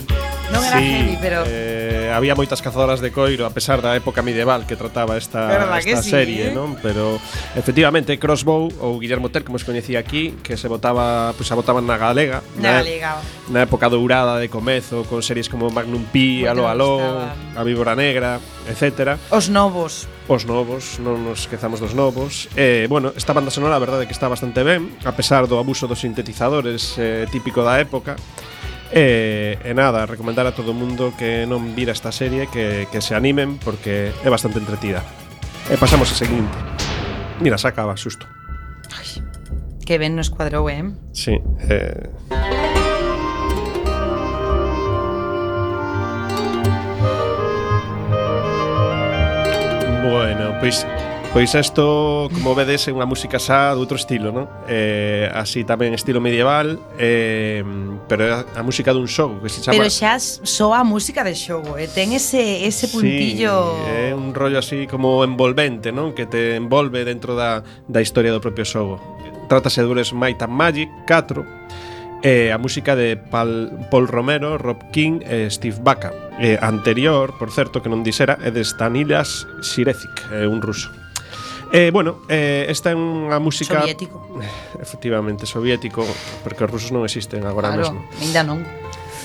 Non era sí, heavy, pero eh, había moitas cazadoras de coiro a pesar da época medieval que trataba esta, Verdad esta sí, serie, eh? non? Pero efectivamente Crossbow ou Guillermo Tell, como se coñecía aquí, que se votaba, pois pues, se votaban na galega, na, na galega. Na época dourada de comezo con series como Magnum P, Aló Aló, A Víbora Negra, etcétera. Os novos. Os novos, non nos esquezamos dos novos. Eh, bueno, esta banda sonora, a verdade que está bastante ben, a pesar do abuso dos sintetizadores eh, típico da época. E, e nada, recomendar a todo mundo que non vira esta serie que, que se animen porque é bastante entretida. E pasamos a seguinte. Mira, saca acaba, susto. Ai, que ben nos cuadrou, eh? Sí, eh... Bueno, pois Pois isto, como vedes, é unha música xa de outro estilo, non? Eh, así tamén estilo medieval, eh, pero é a música dun xogo que se chama... Pero xa soa a música de xogo, eh? ten ese, ese puntillo... Sí, é un rollo así como envolvente, non? Que te envolve dentro da, da historia do propio xogo. Trátase do Might and Magic 4, eh, a música de Paul, Paul Romero, Rob King e eh, Steve Baca. Eh, anterior, por certo, que non dixera, é de Stanilas Sirecic, eh, un ruso. Eh, bueno, eh, esta é unha música Soviético [sighs] Efectivamente, soviético Porque os rusos non existen agora claro, mesmo Ainda non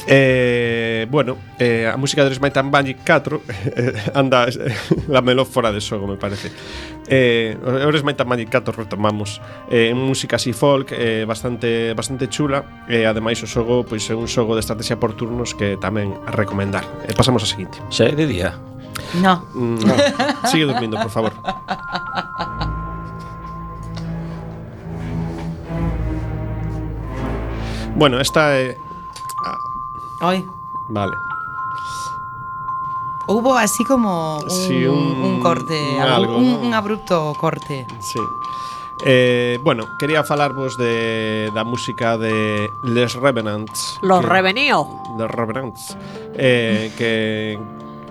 Eh, bueno, eh, a música de Smite and Magic 4 eh, [laughs] anda [laughs] eh, la melo fora de xogo, me parece. Eh, o Smite and Magic 4 retomamos eh, música así folk eh, bastante bastante chula e eh, ademais o xogo pois é un xogo de estrategia por turnos que tamén a recomendar. Eh, pasamos ao seguinte. Xa é de día. No. Mm, no. Sigue durmiendo, por favor. Bueno, esta é Ai, Vale. Hubo así como un, Sí, un- un corte, un algo, algo, un, ¿no? un abrupto corte. Sí. Eh, bueno, quería falarvos de da música de Les Revenants. Los que- revenío. Les Revenants. Eh, que,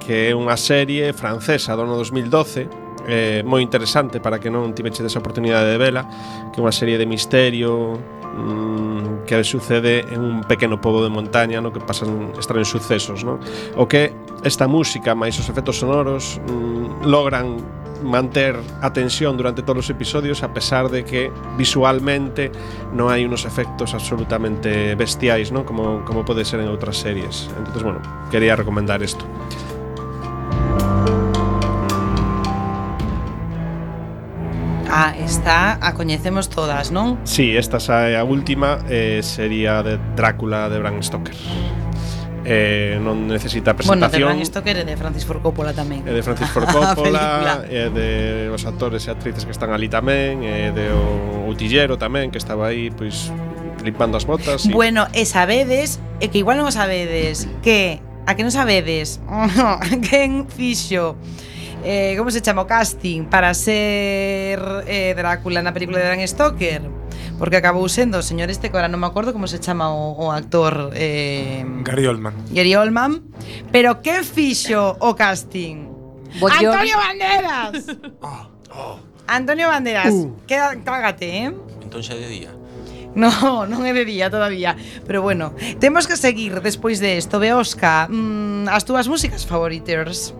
que é unha serie francesa do ano 2012 eh, moi interesante para que non tiveche desa oportunidade de vela que é unha serie de misterio mm, que sucede en un pequeno pobo de montaña no que pasan extraños sucesos no? o que esta música máis os efectos sonoros mm, logran manter a tensión durante todos os episodios a pesar de que visualmente non hai unos efectos absolutamente bestiais, non? Como, como pode ser en outras series. Entonces, bueno, quería recomendar isto. Ah, está a coñecemos todas, non? Sí, esta xa é a última, eh, sería de Drácula de Bram Stoker. Eh, non necesita presentación. Bueno, de Bram Stoker e de Francis Ford Coppola tamén. É de Francis Ford Coppola, [laughs] É de os actores e actrices que están ali tamén, É de o outillero tamén que estaba aí, pois limpando as botas. E... Bueno, e sabedes, e que igual non sabedes, que a que non sabedes, [laughs] quen fixo eh, como se chama o casting para ser eh, Drácula na película de Bram Stoker? Porque acabou sendo o señor este que ahora non me acordo como se chama o, o actor eh, Gary Oldman. Gary Oldman, pero quen fixo o casting? Antonio Banderas. [laughs] Antonio Banderas, queda, cágate, eh? Entón xa de día. [laughs] No, non é de día todavía Pero bueno, temos que seguir despois de isto Beosca, mm, as túas músicas favoritas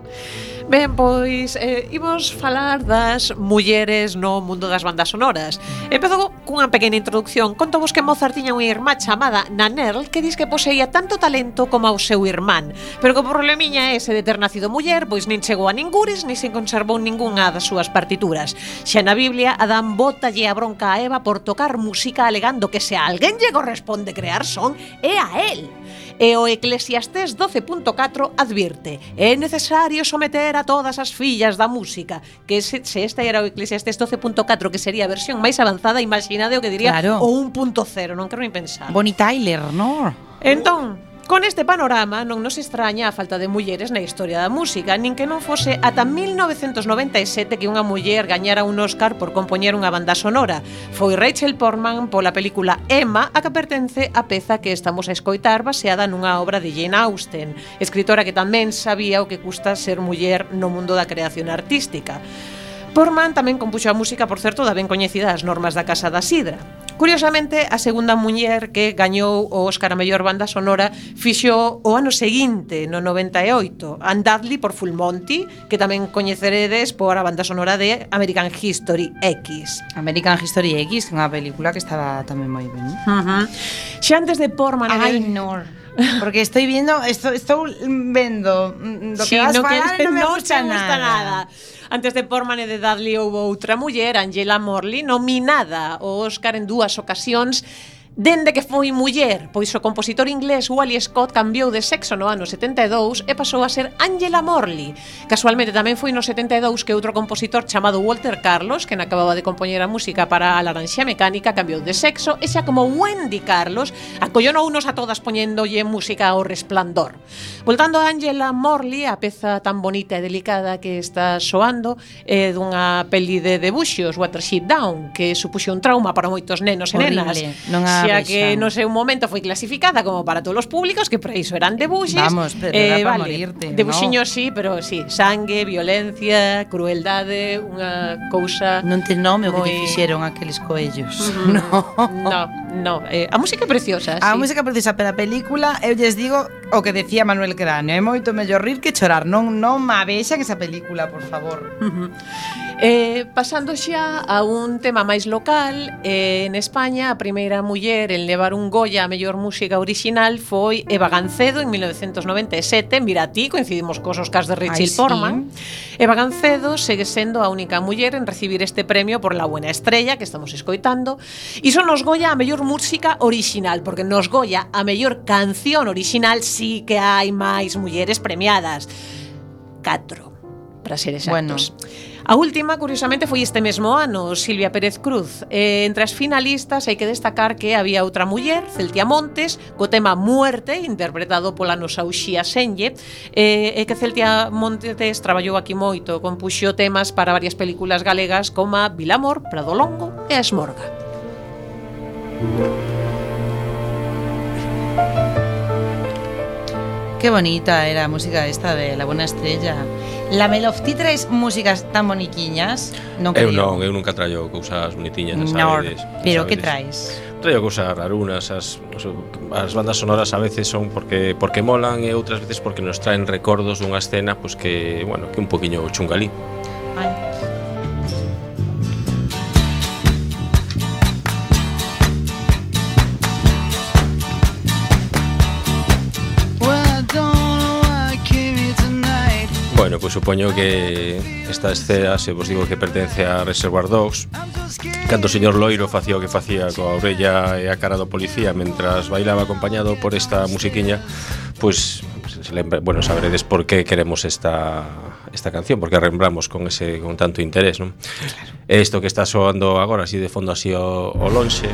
Ben, pois, eh, imos falar das mulleres no mundo das bandas sonoras. Empezo cunha pequena introducción. Contovos que Mozart tiña unha irmá chamada Nannerl que diz que poseía tanto talento como ao seu irmán, pero que o problemiña é ese de ter nacido muller, pois nin chegou a ningures, nin se conservou ningunha das súas partituras. Xa na Biblia, Adán botalle a bronca a Eva por tocar música alegando que se a alguén lle corresponde crear son, é a él. E o Eclesiastés 12.4 advirte é necesario someter a todas as fillas da música que se, se esta era o Eclesiastés 12.4 que sería a versión máis avanzada imaginade o que diría claro. o 1.0 non quero nin pensar Bonnie Tyler, non? Entón, Con este panorama non nos extraña a falta de mulleres na historia da música, nin que non fose ata 1997 que unha muller gañara un Oscar por compoñer unha banda sonora. Foi Rachel Portman pola película Emma, a que pertence a peza que estamos a escoitar baseada nunha obra de Jane Austen, escritora que tamén sabía o que custa ser muller no mundo da creación artística. Portman tamén compuxo a música, por certo, da ben coñecida as normas da Casa da Sidra. Curiosamente, a segunda muller que gañou o Óscar a mellor banda sonora fixo o ano seguinte, no 98, Anne Dudley por Full Monty, que tamén coñeceredes por a banda sonora de American History X. American History X, que é unha película que estaba tamén moi ben. Uh -huh. Xa antes de Portman... Ainor. Porque estoy viendo, esto, estou vendo do sí, que vas no falar que, non me no gusta, nada. gusta nada. Antes de Portman e de Dudley houve outra muller, Angela Morley, nominada ao Oscar en dúas ocasións Dende que foi muller, pois o compositor inglés Wally Scott cambiou de sexo no ano 72 e pasou a ser Angela Morley. Casualmente tamén foi no 72 que outro compositor chamado Walter Carlos, que acababa de compoñer a música para a Laranxa Mecánica, cambiou de sexo e xa como Wendy Carlos acollonou unos a todas poñéndolle música ao resplandor. Voltando a Angela Morley, a peza tan bonita e delicada que está soando é dunha peli de debuxos, Watership Down, que supuxo un trauma para moitos nenos e nenas. Horrible. Non a xa que no seu momento foi clasificada como para todos os públicos, que para iso eran debuxes. Vamos, pero eh, era vale, morirte, Debuxiños no? sí, pero sí, sangue, violencia, crueldade, unha cousa Non te nome moi... o que lle fixeron aqueles coellos. [laughs] No. No, no, eh, a música é preciosa, A sí. música preciosa, pero a película, eu lles digo o que decía Manuel Cráneo, é moito mellor rir que chorar. Non non ma vexan esa película, por favor. Eh, pasando xa a un tema máis local, eh, en España a primeira muller en levar un Goya a mellor música original foi Eva Gancedo en 1997, mira ti, coincidimos cos Oscars de Richie Ay, Portman. Sí. Eva Gancedo segue sendo a única muller en recibir este premio por La Buena Estrella que estamos escoitando, e son os Goya a mellor música original, porque nos Goya a mellor canción original sí que hai máis mulleres premiadas. 4, para ser exactos. Bueno. A última, curiosamente, foi este mesmo ano, Silvia Pérez Cruz. Eh, entre as finalistas hai que destacar que había outra muller, Celtia Montes, co tema Muerte, interpretado pola nosa Uxía Senlle, eh, e que Celtia Montes traballou aquí moito, compuxo temas para varias películas galegas como Vilamor, Prado Longo e Esmorga. Música qué bonita era a música esta de La Buena Estrella. La Melofti traes músicas tan boniquiñas? Non eu non, eu nunca traio cousas bonitiñas, no, sabedes. Pero que traes? Traio cousas rarunas, as, as bandas sonoras a veces son porque porque molan e outras veces porque nos traen recordos dunha escena pois pues, que, bueno, que un poquiño chungalí. Ai. pois supoño que esta escena se vos digo que pertence a Reservoir Dogs Canto o señor Loiro facía o que facía coa orella e a cara do policía Mentras bailaba acompañado por esta musiquiña Pois, se lembra, bueno, sabredes por que queremos esta, esta canción Porque arrembramos con ese con tanto interés, non? Claro. Isto que está soando agora, así de fondo así o, o lonxe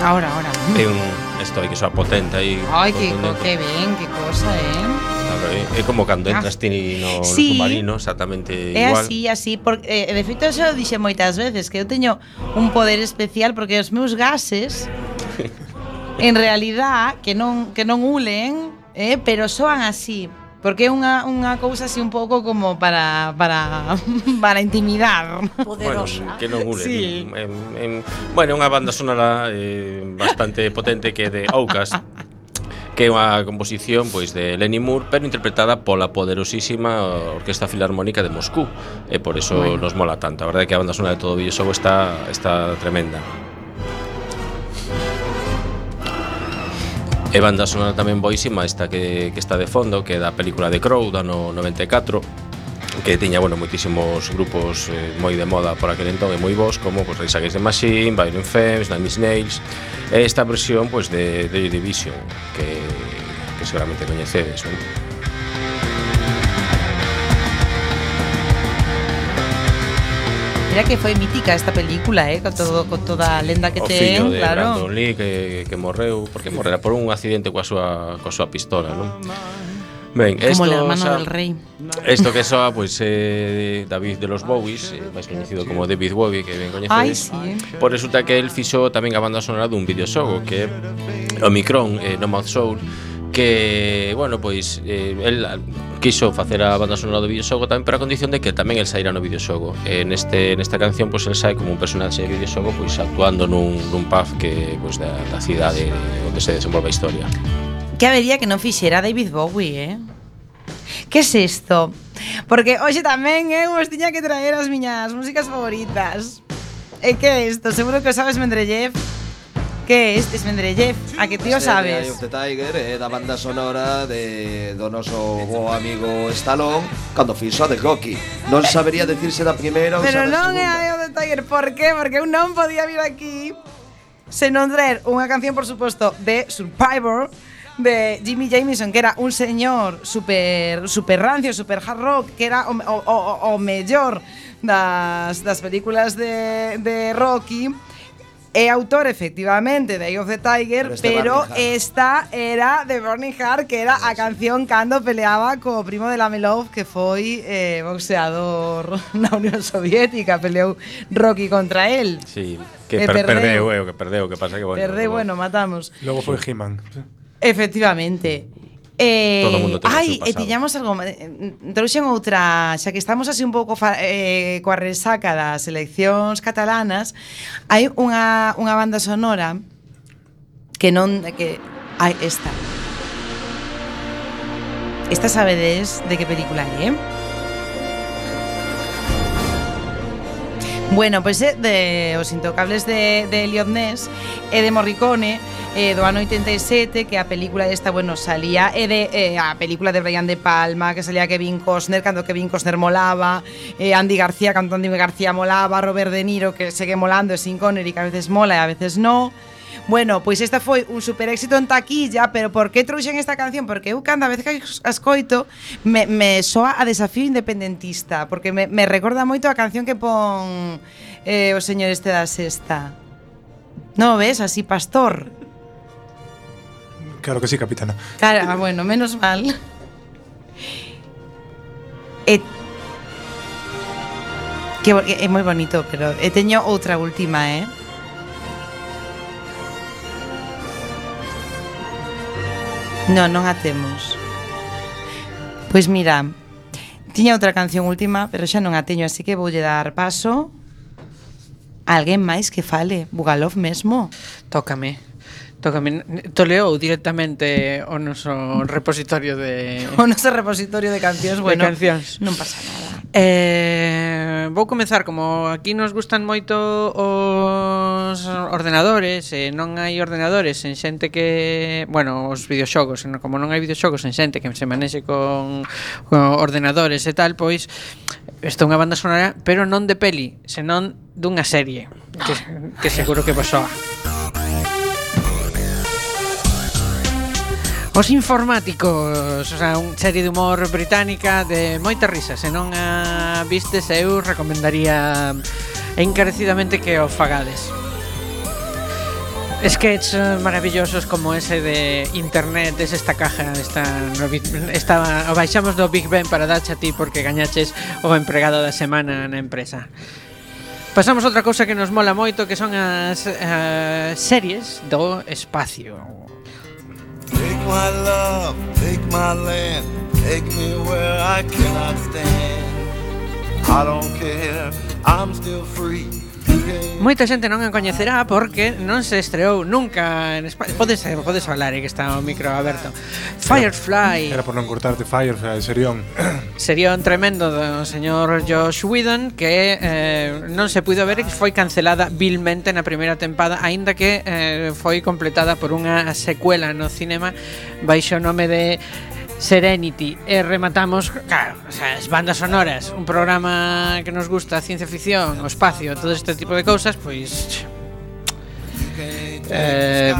Ahora, ahora É un, isto aí que soa potente aí Ai, que, co, que ben, que cosa, eh? Claro, é, é como cando entras ah. ti no sí, submarino, exactamente é igual. É así, así, porque eh, de feito xa o dixe moitas veces que eu teño un poder especial porque os meus gases [laughs] en realidad que non que non ulen, eh, pero soan así. Porque é unha, unha cousa así un pouco como para para, [laughs] para intimidar. Poderosa. Bueno, que non ule. Sí. En, en, bueno, unha banda sonora eh, bastante potente que é de Oukas. [laughs] que é unha composición pois de Lenny Moore, pero interpretada pola poderosísima Orquesta Filarmónica de Moscú, e por eso bueno. nos mola tanto. A verdade é que a banda sonora de todo o videoxogo está está tremenda. E banda sonora tamén boísima esta que, que está de fondo, que é da película de Crow, da no 94, que tiña, bueno, moitísimos grupos eh, moi de moda por aquel entón e moi vos, como pues, Rage Against the Machine, Violent Femmes, Nine Inch Nails, e esta versión pues, de Joy Division, que, que seguramente coñecedes, non? Mira que foi mítica esta película, eh, con todo con toda a lenda que o ten, fillo de claro. Brandon Lee que que morreu porque morrera por un accidente coa súa coa súa pistola, non? Ben, Como esto, la mano xa, del rei. Esto que soa, pois, pues, eh, David de los Bowies, eh, máis coñecido como David Bowie, que ben coñecedes. Ai, sí. Por resulta que el fixo tamén a banda sonora dun videoxogo que Omicron, eh, Nomad Soul, que, bueno, pois eh, el quiso facer a banda sonora do videoxogo tamén pero a condición de que tamén el saíra no videoxogo. Eh, neste nesta canción pois el sai como un personaxe de videoxogo pois actuando nun, nun pub que pois da, da cidade onde se desenvolve a historia. Que habería que non fixera David Bowie, eh? Que es isto? Porque hoxe tamén eu eh, vos tiña que traer as miñas músicas favoritas. E que é isto? Seguro que o sabes, Mendrellev. Que estes, Mendrellev? A que ti o sabes? Eye of the Tiger é da banda sonora de, do noso bo amigo Stallone cando fixo a de Rocky Non sabería decirse da primeira ou Pero non é Eye of the Tiger, por qué? Porque eu non podía vir aquí se non traer unha canción, por suposto, de Survivor de Jimmy Jamison, que era un señor super super rancio, super hard rock, que era o, o, o o mellor das, das películas de, de Rocky, é autor efectivamente de Eye of the Tiger, pero, este pero esta era de Burning Heart, que era a canción cando peleaba co primo de Lamelov, que foi eh, boxeador [laughs] na Unión Soviética, peleou Rocky contra él. Sí, que per perdeu, perdeu, eh, o que perdeu, que pasa que bueno. Perdeu, bueno, matamos. Logo foi He-Man. Efectivamente. Eh, Todo mundo ai, e eh, tiñamos algo eh, Trouxen outra Xa que estamos así un pouco fa, eh, Coa resaca das eleccións catalanas Hai unha, unha banda sonora Que non que Ai, esta Esta sabedes de que película é, eh? Bueno, pois é eh, de Os Intocables de, de Elliot Ness e de Morricone eh, do ano 87 que a película esta, bueno, salía e de, eh, a película de Brian De Palma que salía Kevin Costner cando Kevin Costner molaba eh, Andy García cando Andy García molaba Robert De Niro que segue molando e Sin Connery que a veces mola e a veces non Bueno, pois esta foi un super éxito en taquilla, pero por que trouxen esta canción? Porque eu cada vez que a escoito me, me soa a desafío independentista, porque me, me recorda moito a canción que pon eh, o señor este da sexta. No, ves, así pastor. Claro que sí, capitana. Cara, ah, bueno, menos mal. E que é moi bonito, pero e teño outra última, eh? Non, non a temos. Pois mira, tiña outra canción última, pero xa non a teño, así que voulle dar paso a alguén máis que fale, Bugalov mesmo. Tócame. Tócame, toleou directamente o noso repositorio de... [laughs] O noso repositorio de cancións, bueno, de cancións. non pasa nada. Eh, vou comezar, como aquí nos gustan moito os ordenadores, e eh, non hai ordenadores en xente que... Bueno, os videoxogos, como non hai videoxogos en xente que se manexe con, con ordenadores e tal, pois isto é unha banda sonora, pero non de peli, senón dunha serie, que, ah. que seguro que vos soa. Os informáticos, o sea, un serie de humor británica de moitas risas, se non a vistes eu recomendaría encarecidamente que o fagades. Sketch maravillosos como ese de internet, es esta caja, esta, esta o baixamos do Big Ben para darche a ti porque gañaches o empregado da semana na empresa. Pasamos a outra cousa que nos mola moito que son as uh, series do espacio Take my love, take my land, take me where I cannot stand. I don't care, I'm still free. Moita xente non a coñecerá porque non se estreou nunca en España. Podes, podes falar eh, que está o micro aberto. Firefly. Era, era por non cortarte Firefly, Serión. Serión tremendo do señor Josh Whedon que eh, non se puido ver e foi cancelada vilmente na primeira tempada, aínda que eh, foi completada por unha secuela no cinema baixo o nome de Serenity. E rematamos, claro, o sea, as bandas sonoras, un programa que nos gusta, a ciencia ficción, o espacio, todo este tipo de cousas, pois eh,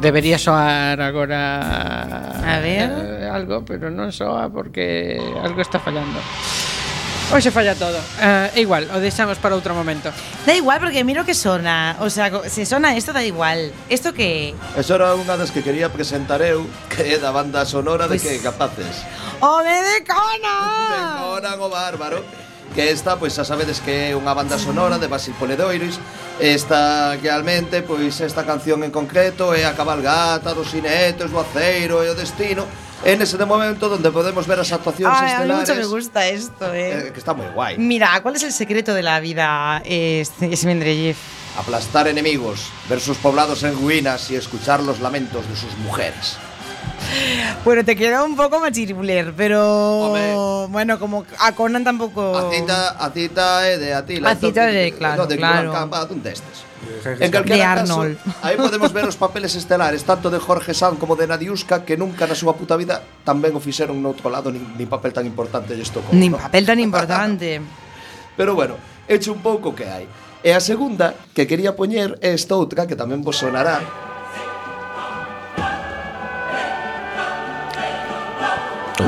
debería soar agora a ver. Eh, algo, pero non soa porque algo está fallando. Hoxe falla todo. Uh, é igual, o deixamos para outro momento. Da igual porque miro que sona, o sea, se sona isto da igual. Isto que Eso era unha das que quería presentar eu, que é da banda sonora pues... de pois que capaces. O de Conan. [laughs] de Conan o bárbaro. Que esta, pois xa sabedes que é unha banda sonora de Basil Poledoiris Esta, realmente, pois esta canción en concreto é a cabalgata dos sinetes, do aceiro e o destino En ese momento donde podemos ver as actuacións Ay, a mí estelares mucho me gusta esto, eh. eh, Que está moi guai Mira, ¿cuál es el secreto de la vida, eh, Mendeleev? Aplastar enemigos, ver sus poblados en ruinas y escuchar los lamentos de sus mujeres Bueno, te queda un poco machiruler, pero bueno, como a Conan tampoco. A cita, a cita é de Atila A cita de- claro, no, de claro. Campa, dun destes De en calquera de Arnold. Caso, aí podemos ver os papeles estelares tanto de Jorge Sanz como de Nadiuska que nunca na súa puta vida tamén o fixeron noutro lado nin, nin papel tan importante lles tocou. Nin no? papel tan importante. [laughs] Pero bueno, eche un pouco que hai. E a segunda que quería poñer é esta outra que tamén vos sonará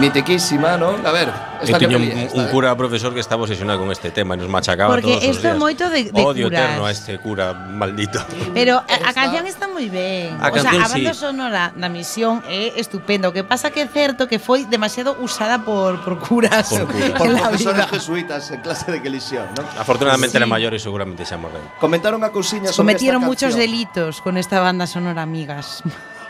Mitiquísima, non? A ver, esta que tiña un, esta, un eh. cura profesor que estaba obsesionado con este tema e nos machacaba Porque todos os días. moito de- de Odio curas. eterno a este cura maldito. Pero a, a canción está moi ben. A o sea, a banda sí. sonora da misión é estupenda. O que pasa que é certo que foi demasiado usada por, por curas. Por curas. Por profesores jesuitas en clase de religión, non? Afortunadamente Sí. era maior e seguramente xa morreu. Comentaron a cousiña sobre Cometieron esta muchos delitos con esta banda sonora, amigas.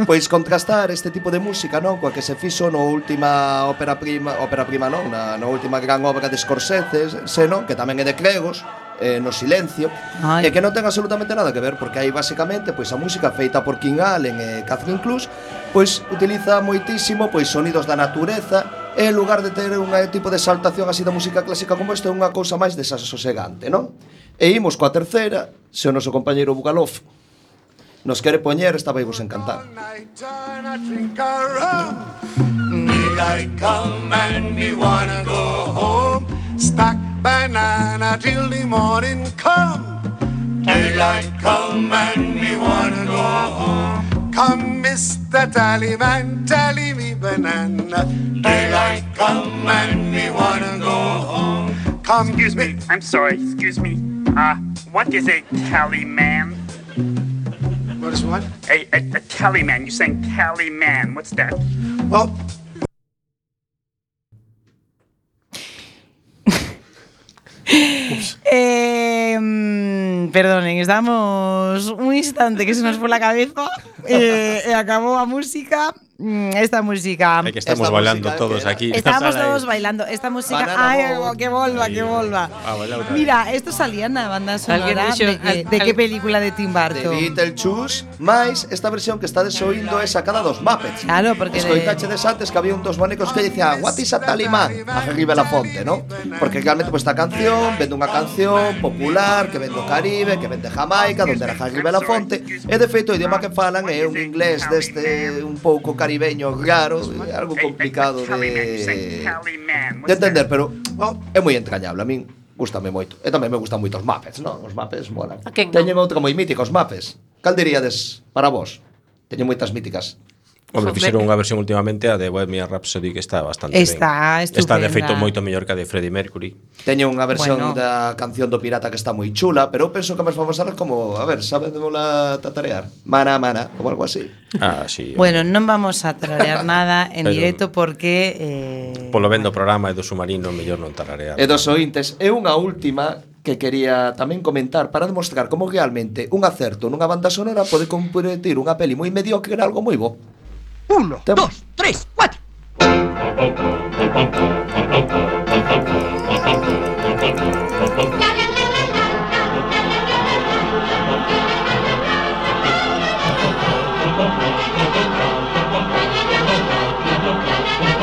Pois contrastar este tipo de música, non, coa que se fixo no última ópera prima, ópera prima non, na, na última gran obra de Scorsese, seno, que tamén é de Cregos, eh, no silencio Ai. e que non ten absolutamente nada que ver porque aí basicamente pois a música feita por King Allen e Catherine Clus pois utiliza moitísimo pois sonidos da natureza e en lugar de ter un tipo de saltación así da música clásica como esta é unha cousa máis desasosegante, non? E imos coa terceira, se o noso compañeiro Bugalov nos quere poñer, esta vai vos encantar. Daylight come and me wanna go home. Stack banana till the morning come. Daylight come and me wanna go home. Come, Mr. Tallyman, tally me banana. Daylight come and me wanna go home. Come, Excuse me. I'm sorry. Excuse me. Uh, what is a tally man? What is what? A, a, a tally man. You're saying tally man. What's that? Well, Eh, perdonen, estamos un instante que se nos fue la cabeza eh, e acabou a música. Mm, Esta música. Que estamos Esta bailando música todos aquí. [laughs] Sala todos bailando. Esta música. Banana Ay, Boat. que volva, que volva. a bailar outra vez. Mira, esto salía na banda sonora dixo- de, al- de al- que película de Tim de Burton. Beetlejuice, máis esta versión que está desoindo é sacada dos Muppets. Claro, porque de- Escoitache des antes que había un dos bonecos que dicía What is a talimán? A Henry Belafonte, ¿no? Porque realmente pues esta canción vende unha canción popular que vende Caribe, que vende Jamaica, donde era Henry Belafonte e de feito o idioma que falan é un inglés deste un pouco caribeño raro, é algo complicado de, de entender, pero oh, é moi entrañable, a min gustame moito. E tamén me gustan moito os mapes, non? Os mapes molan. Teñen outra moi mítica, os mapes. Cal diríades para vos? Teñen moitas míticas. Hombre, fixeron unha versión últimamente a de Bohemian Rhapsody que está bastante está ben. Estupenda. Está de feito moito mellor que a de Freddie Mercury. Teño unha versión bueno. da canción do pirata que está moi chula, pero eu penso que a máis famosa é como, a ver, saben de tatarear. Mana, mana, como algo así. Ah, sí. bueno, non vamos a tararear [laughs] nada en pero, directo porque eh polo vendo o programa e do submarino mellor non tararear. E dos ointes, é unha última que quería tamén comentar para demostrar como realmente un acerto nunha banda sonora pode convertir unha peli moi mediocre en algo moi bo. Uno, Estamos. dos, tres, cuatro.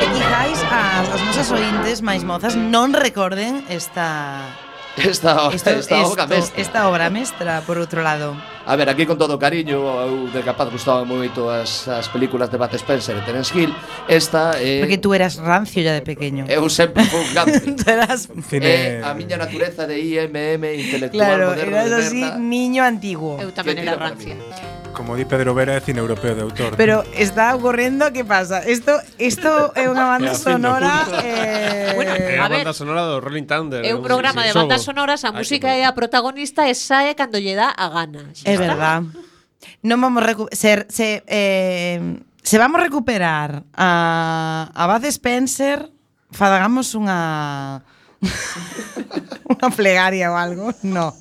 E quizáis as, as nosas ointes máis mozas non recorden esta esta, Esto, esta esto, obra mestra. Esta obra mestra, por outro lado. A ver, aquí con todo cariño, eu de capaz gustaba moito as, as películas de Bud Spencer e Terence Hill. Esta é... Eh, Porque tú eras rancio ya de pequeño. Eu sempre fui rancio. [laughs] tú eras... Eh, a miña natureza de IMM intelectual claro, moderno. Claro, eras así, niño antiguo. Eu tamén era rancia. Como di Pedro Vera, é cine europeo de autor. Pero está ocorrendo, que pasa? Isto isto é unha banda sonora eh... bueno, é a, a banda ver, sonora do Rolling Thunder. É un programa sí, de bandas sonoras, a Ay, música é a protagonista e sae cando lle dá a gana. É verdad. Non vamos ser se eh, se vamos recuperar a a Bud Spencer, fadagamos unha [laughs] unha plegaria ou algo. No.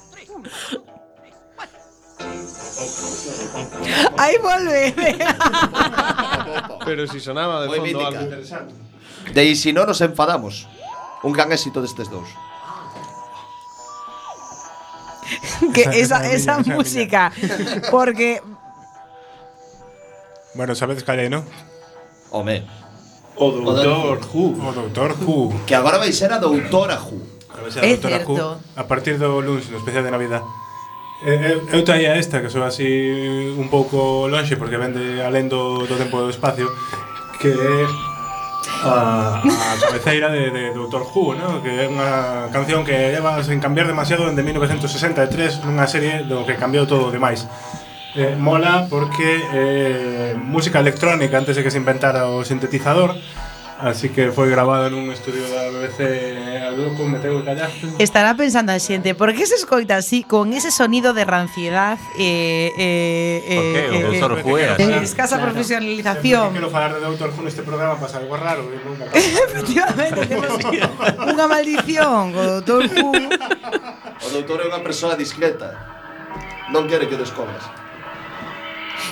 Aí volve. [laughs] Pero si sonaba de Moi fondo mítica. algo interesante. De e si non nos enfadamos. Un gran éxito destes dous. [laughs] que esa, Esa- música. Porque Bueno, sabedes cal é, non? Home, O Doutor Who. O Doutor Who. que agora vai ser a doutora Who. A ver se a É Doutora certo. Who, a partir do lunes, no especial de Navidad. Eu, eu traía esta, que sou así eh, un pouco lonxe, porque vende alén do, do tempo e do espacio, que é a, a cabeceira de, de Doctor Who, ¿no? que é unha canción que leva sen cambiar demasiado dende 1963 nunha serie do que cambiou todo o demais. Eh, mola porque eh, música electrónica antes de que se inventara o sintetizador Así que foi grabado nun estudio da BBC eh, a Lugo, me tengo que callar. Estará pensando a xente, por que se escoita así con ese sonido de ranciedad eh, eh, eh, Porque eh, o Doutor eh, Juegas. Eh, escasa claro. profesionalización. Sempre quero falar de Doutor Juegas neste programa pasa algo raro, nunca. [laughs] Efectivamente, temos unha maldición co Doutor Juegas. O doutor é unha persoa discreta. Non quere que o descobras.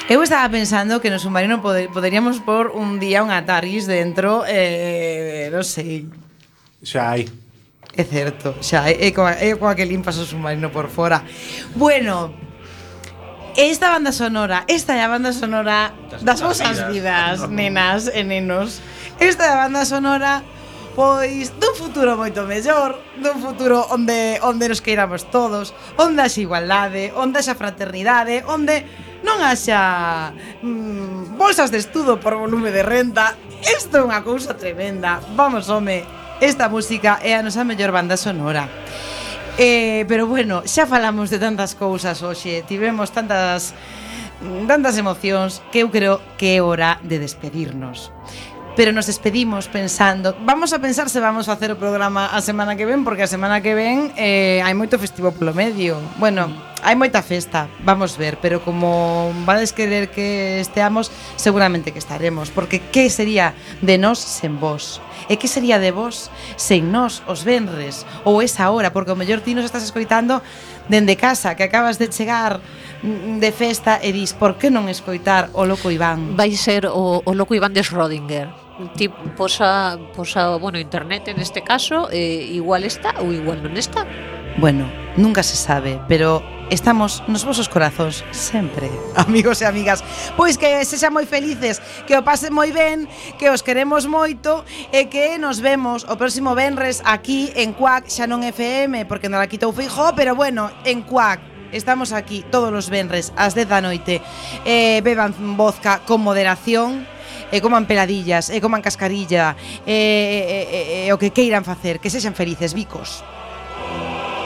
Eu estaba pensando que no submarino poderíamos por un día un Ataris dentro, eh, non sei. Xa hai. É certo, xa hai, é, coa, é coa que limpas o submarino por fora. Bueno, esta banda sonora, esta é a banda sonora das, vosas vidas, vidas nenas e nenos. Esta é a banda sonora pois dun futuro moito mellor, dun futuro onde onde nos queiramos todos, onde haxa igualdade, onde haxa fraternidade, onde non haxa mm, bolsas de estudo por volume de renta. Isto é unha cousa tremenda. Vamos, home, esta música é a nosa mellor banda sonora. Eh, pero bueno, xa falamos de tantas cousas hoxe, tivemos tantas mm, tantas emocións que eu creo que é hora de despedirnos pero nos despedimos pensando, vamos a pensar se vamos a facer o programa a semana que ven, porque a semana que ven eh, hai moito festivo polo medio. Bueno, hai moita festa, vamos ver, pero como vades querer que esteamos, seguramente que estaremos, porque que sería de nós sen vos? E que sería de vos sen nós os venres ou esa hora, porque o mellor ti nos estás escoitando dende casa, que acabas de chegar de festa e dis, por que non escoitar o Loco Iván? Vai ser o, o Loco Iván de Schrödinger ti posa, posa bueno, internet en este caso, eh, igual está ou igual non está. Bueno, nunca se sabe, pero estamos nos vosos corazóns sempre, [laughs] amigos e amigas. Pois que sexan moi felices, que o pasen moi ben, que os queremos moito e que nos vemos o próximo venres aquí en Cuac, xa non FM, porque non la quitou fijo, pero bueno, en Cuac. Estamos aquí todos os venres ás 10 da noite. Eh, beban vodka con moderación, e coman peladillas, e coman cascarilla, e, e, e, e o que queiran facer, que sexan felices, bicos.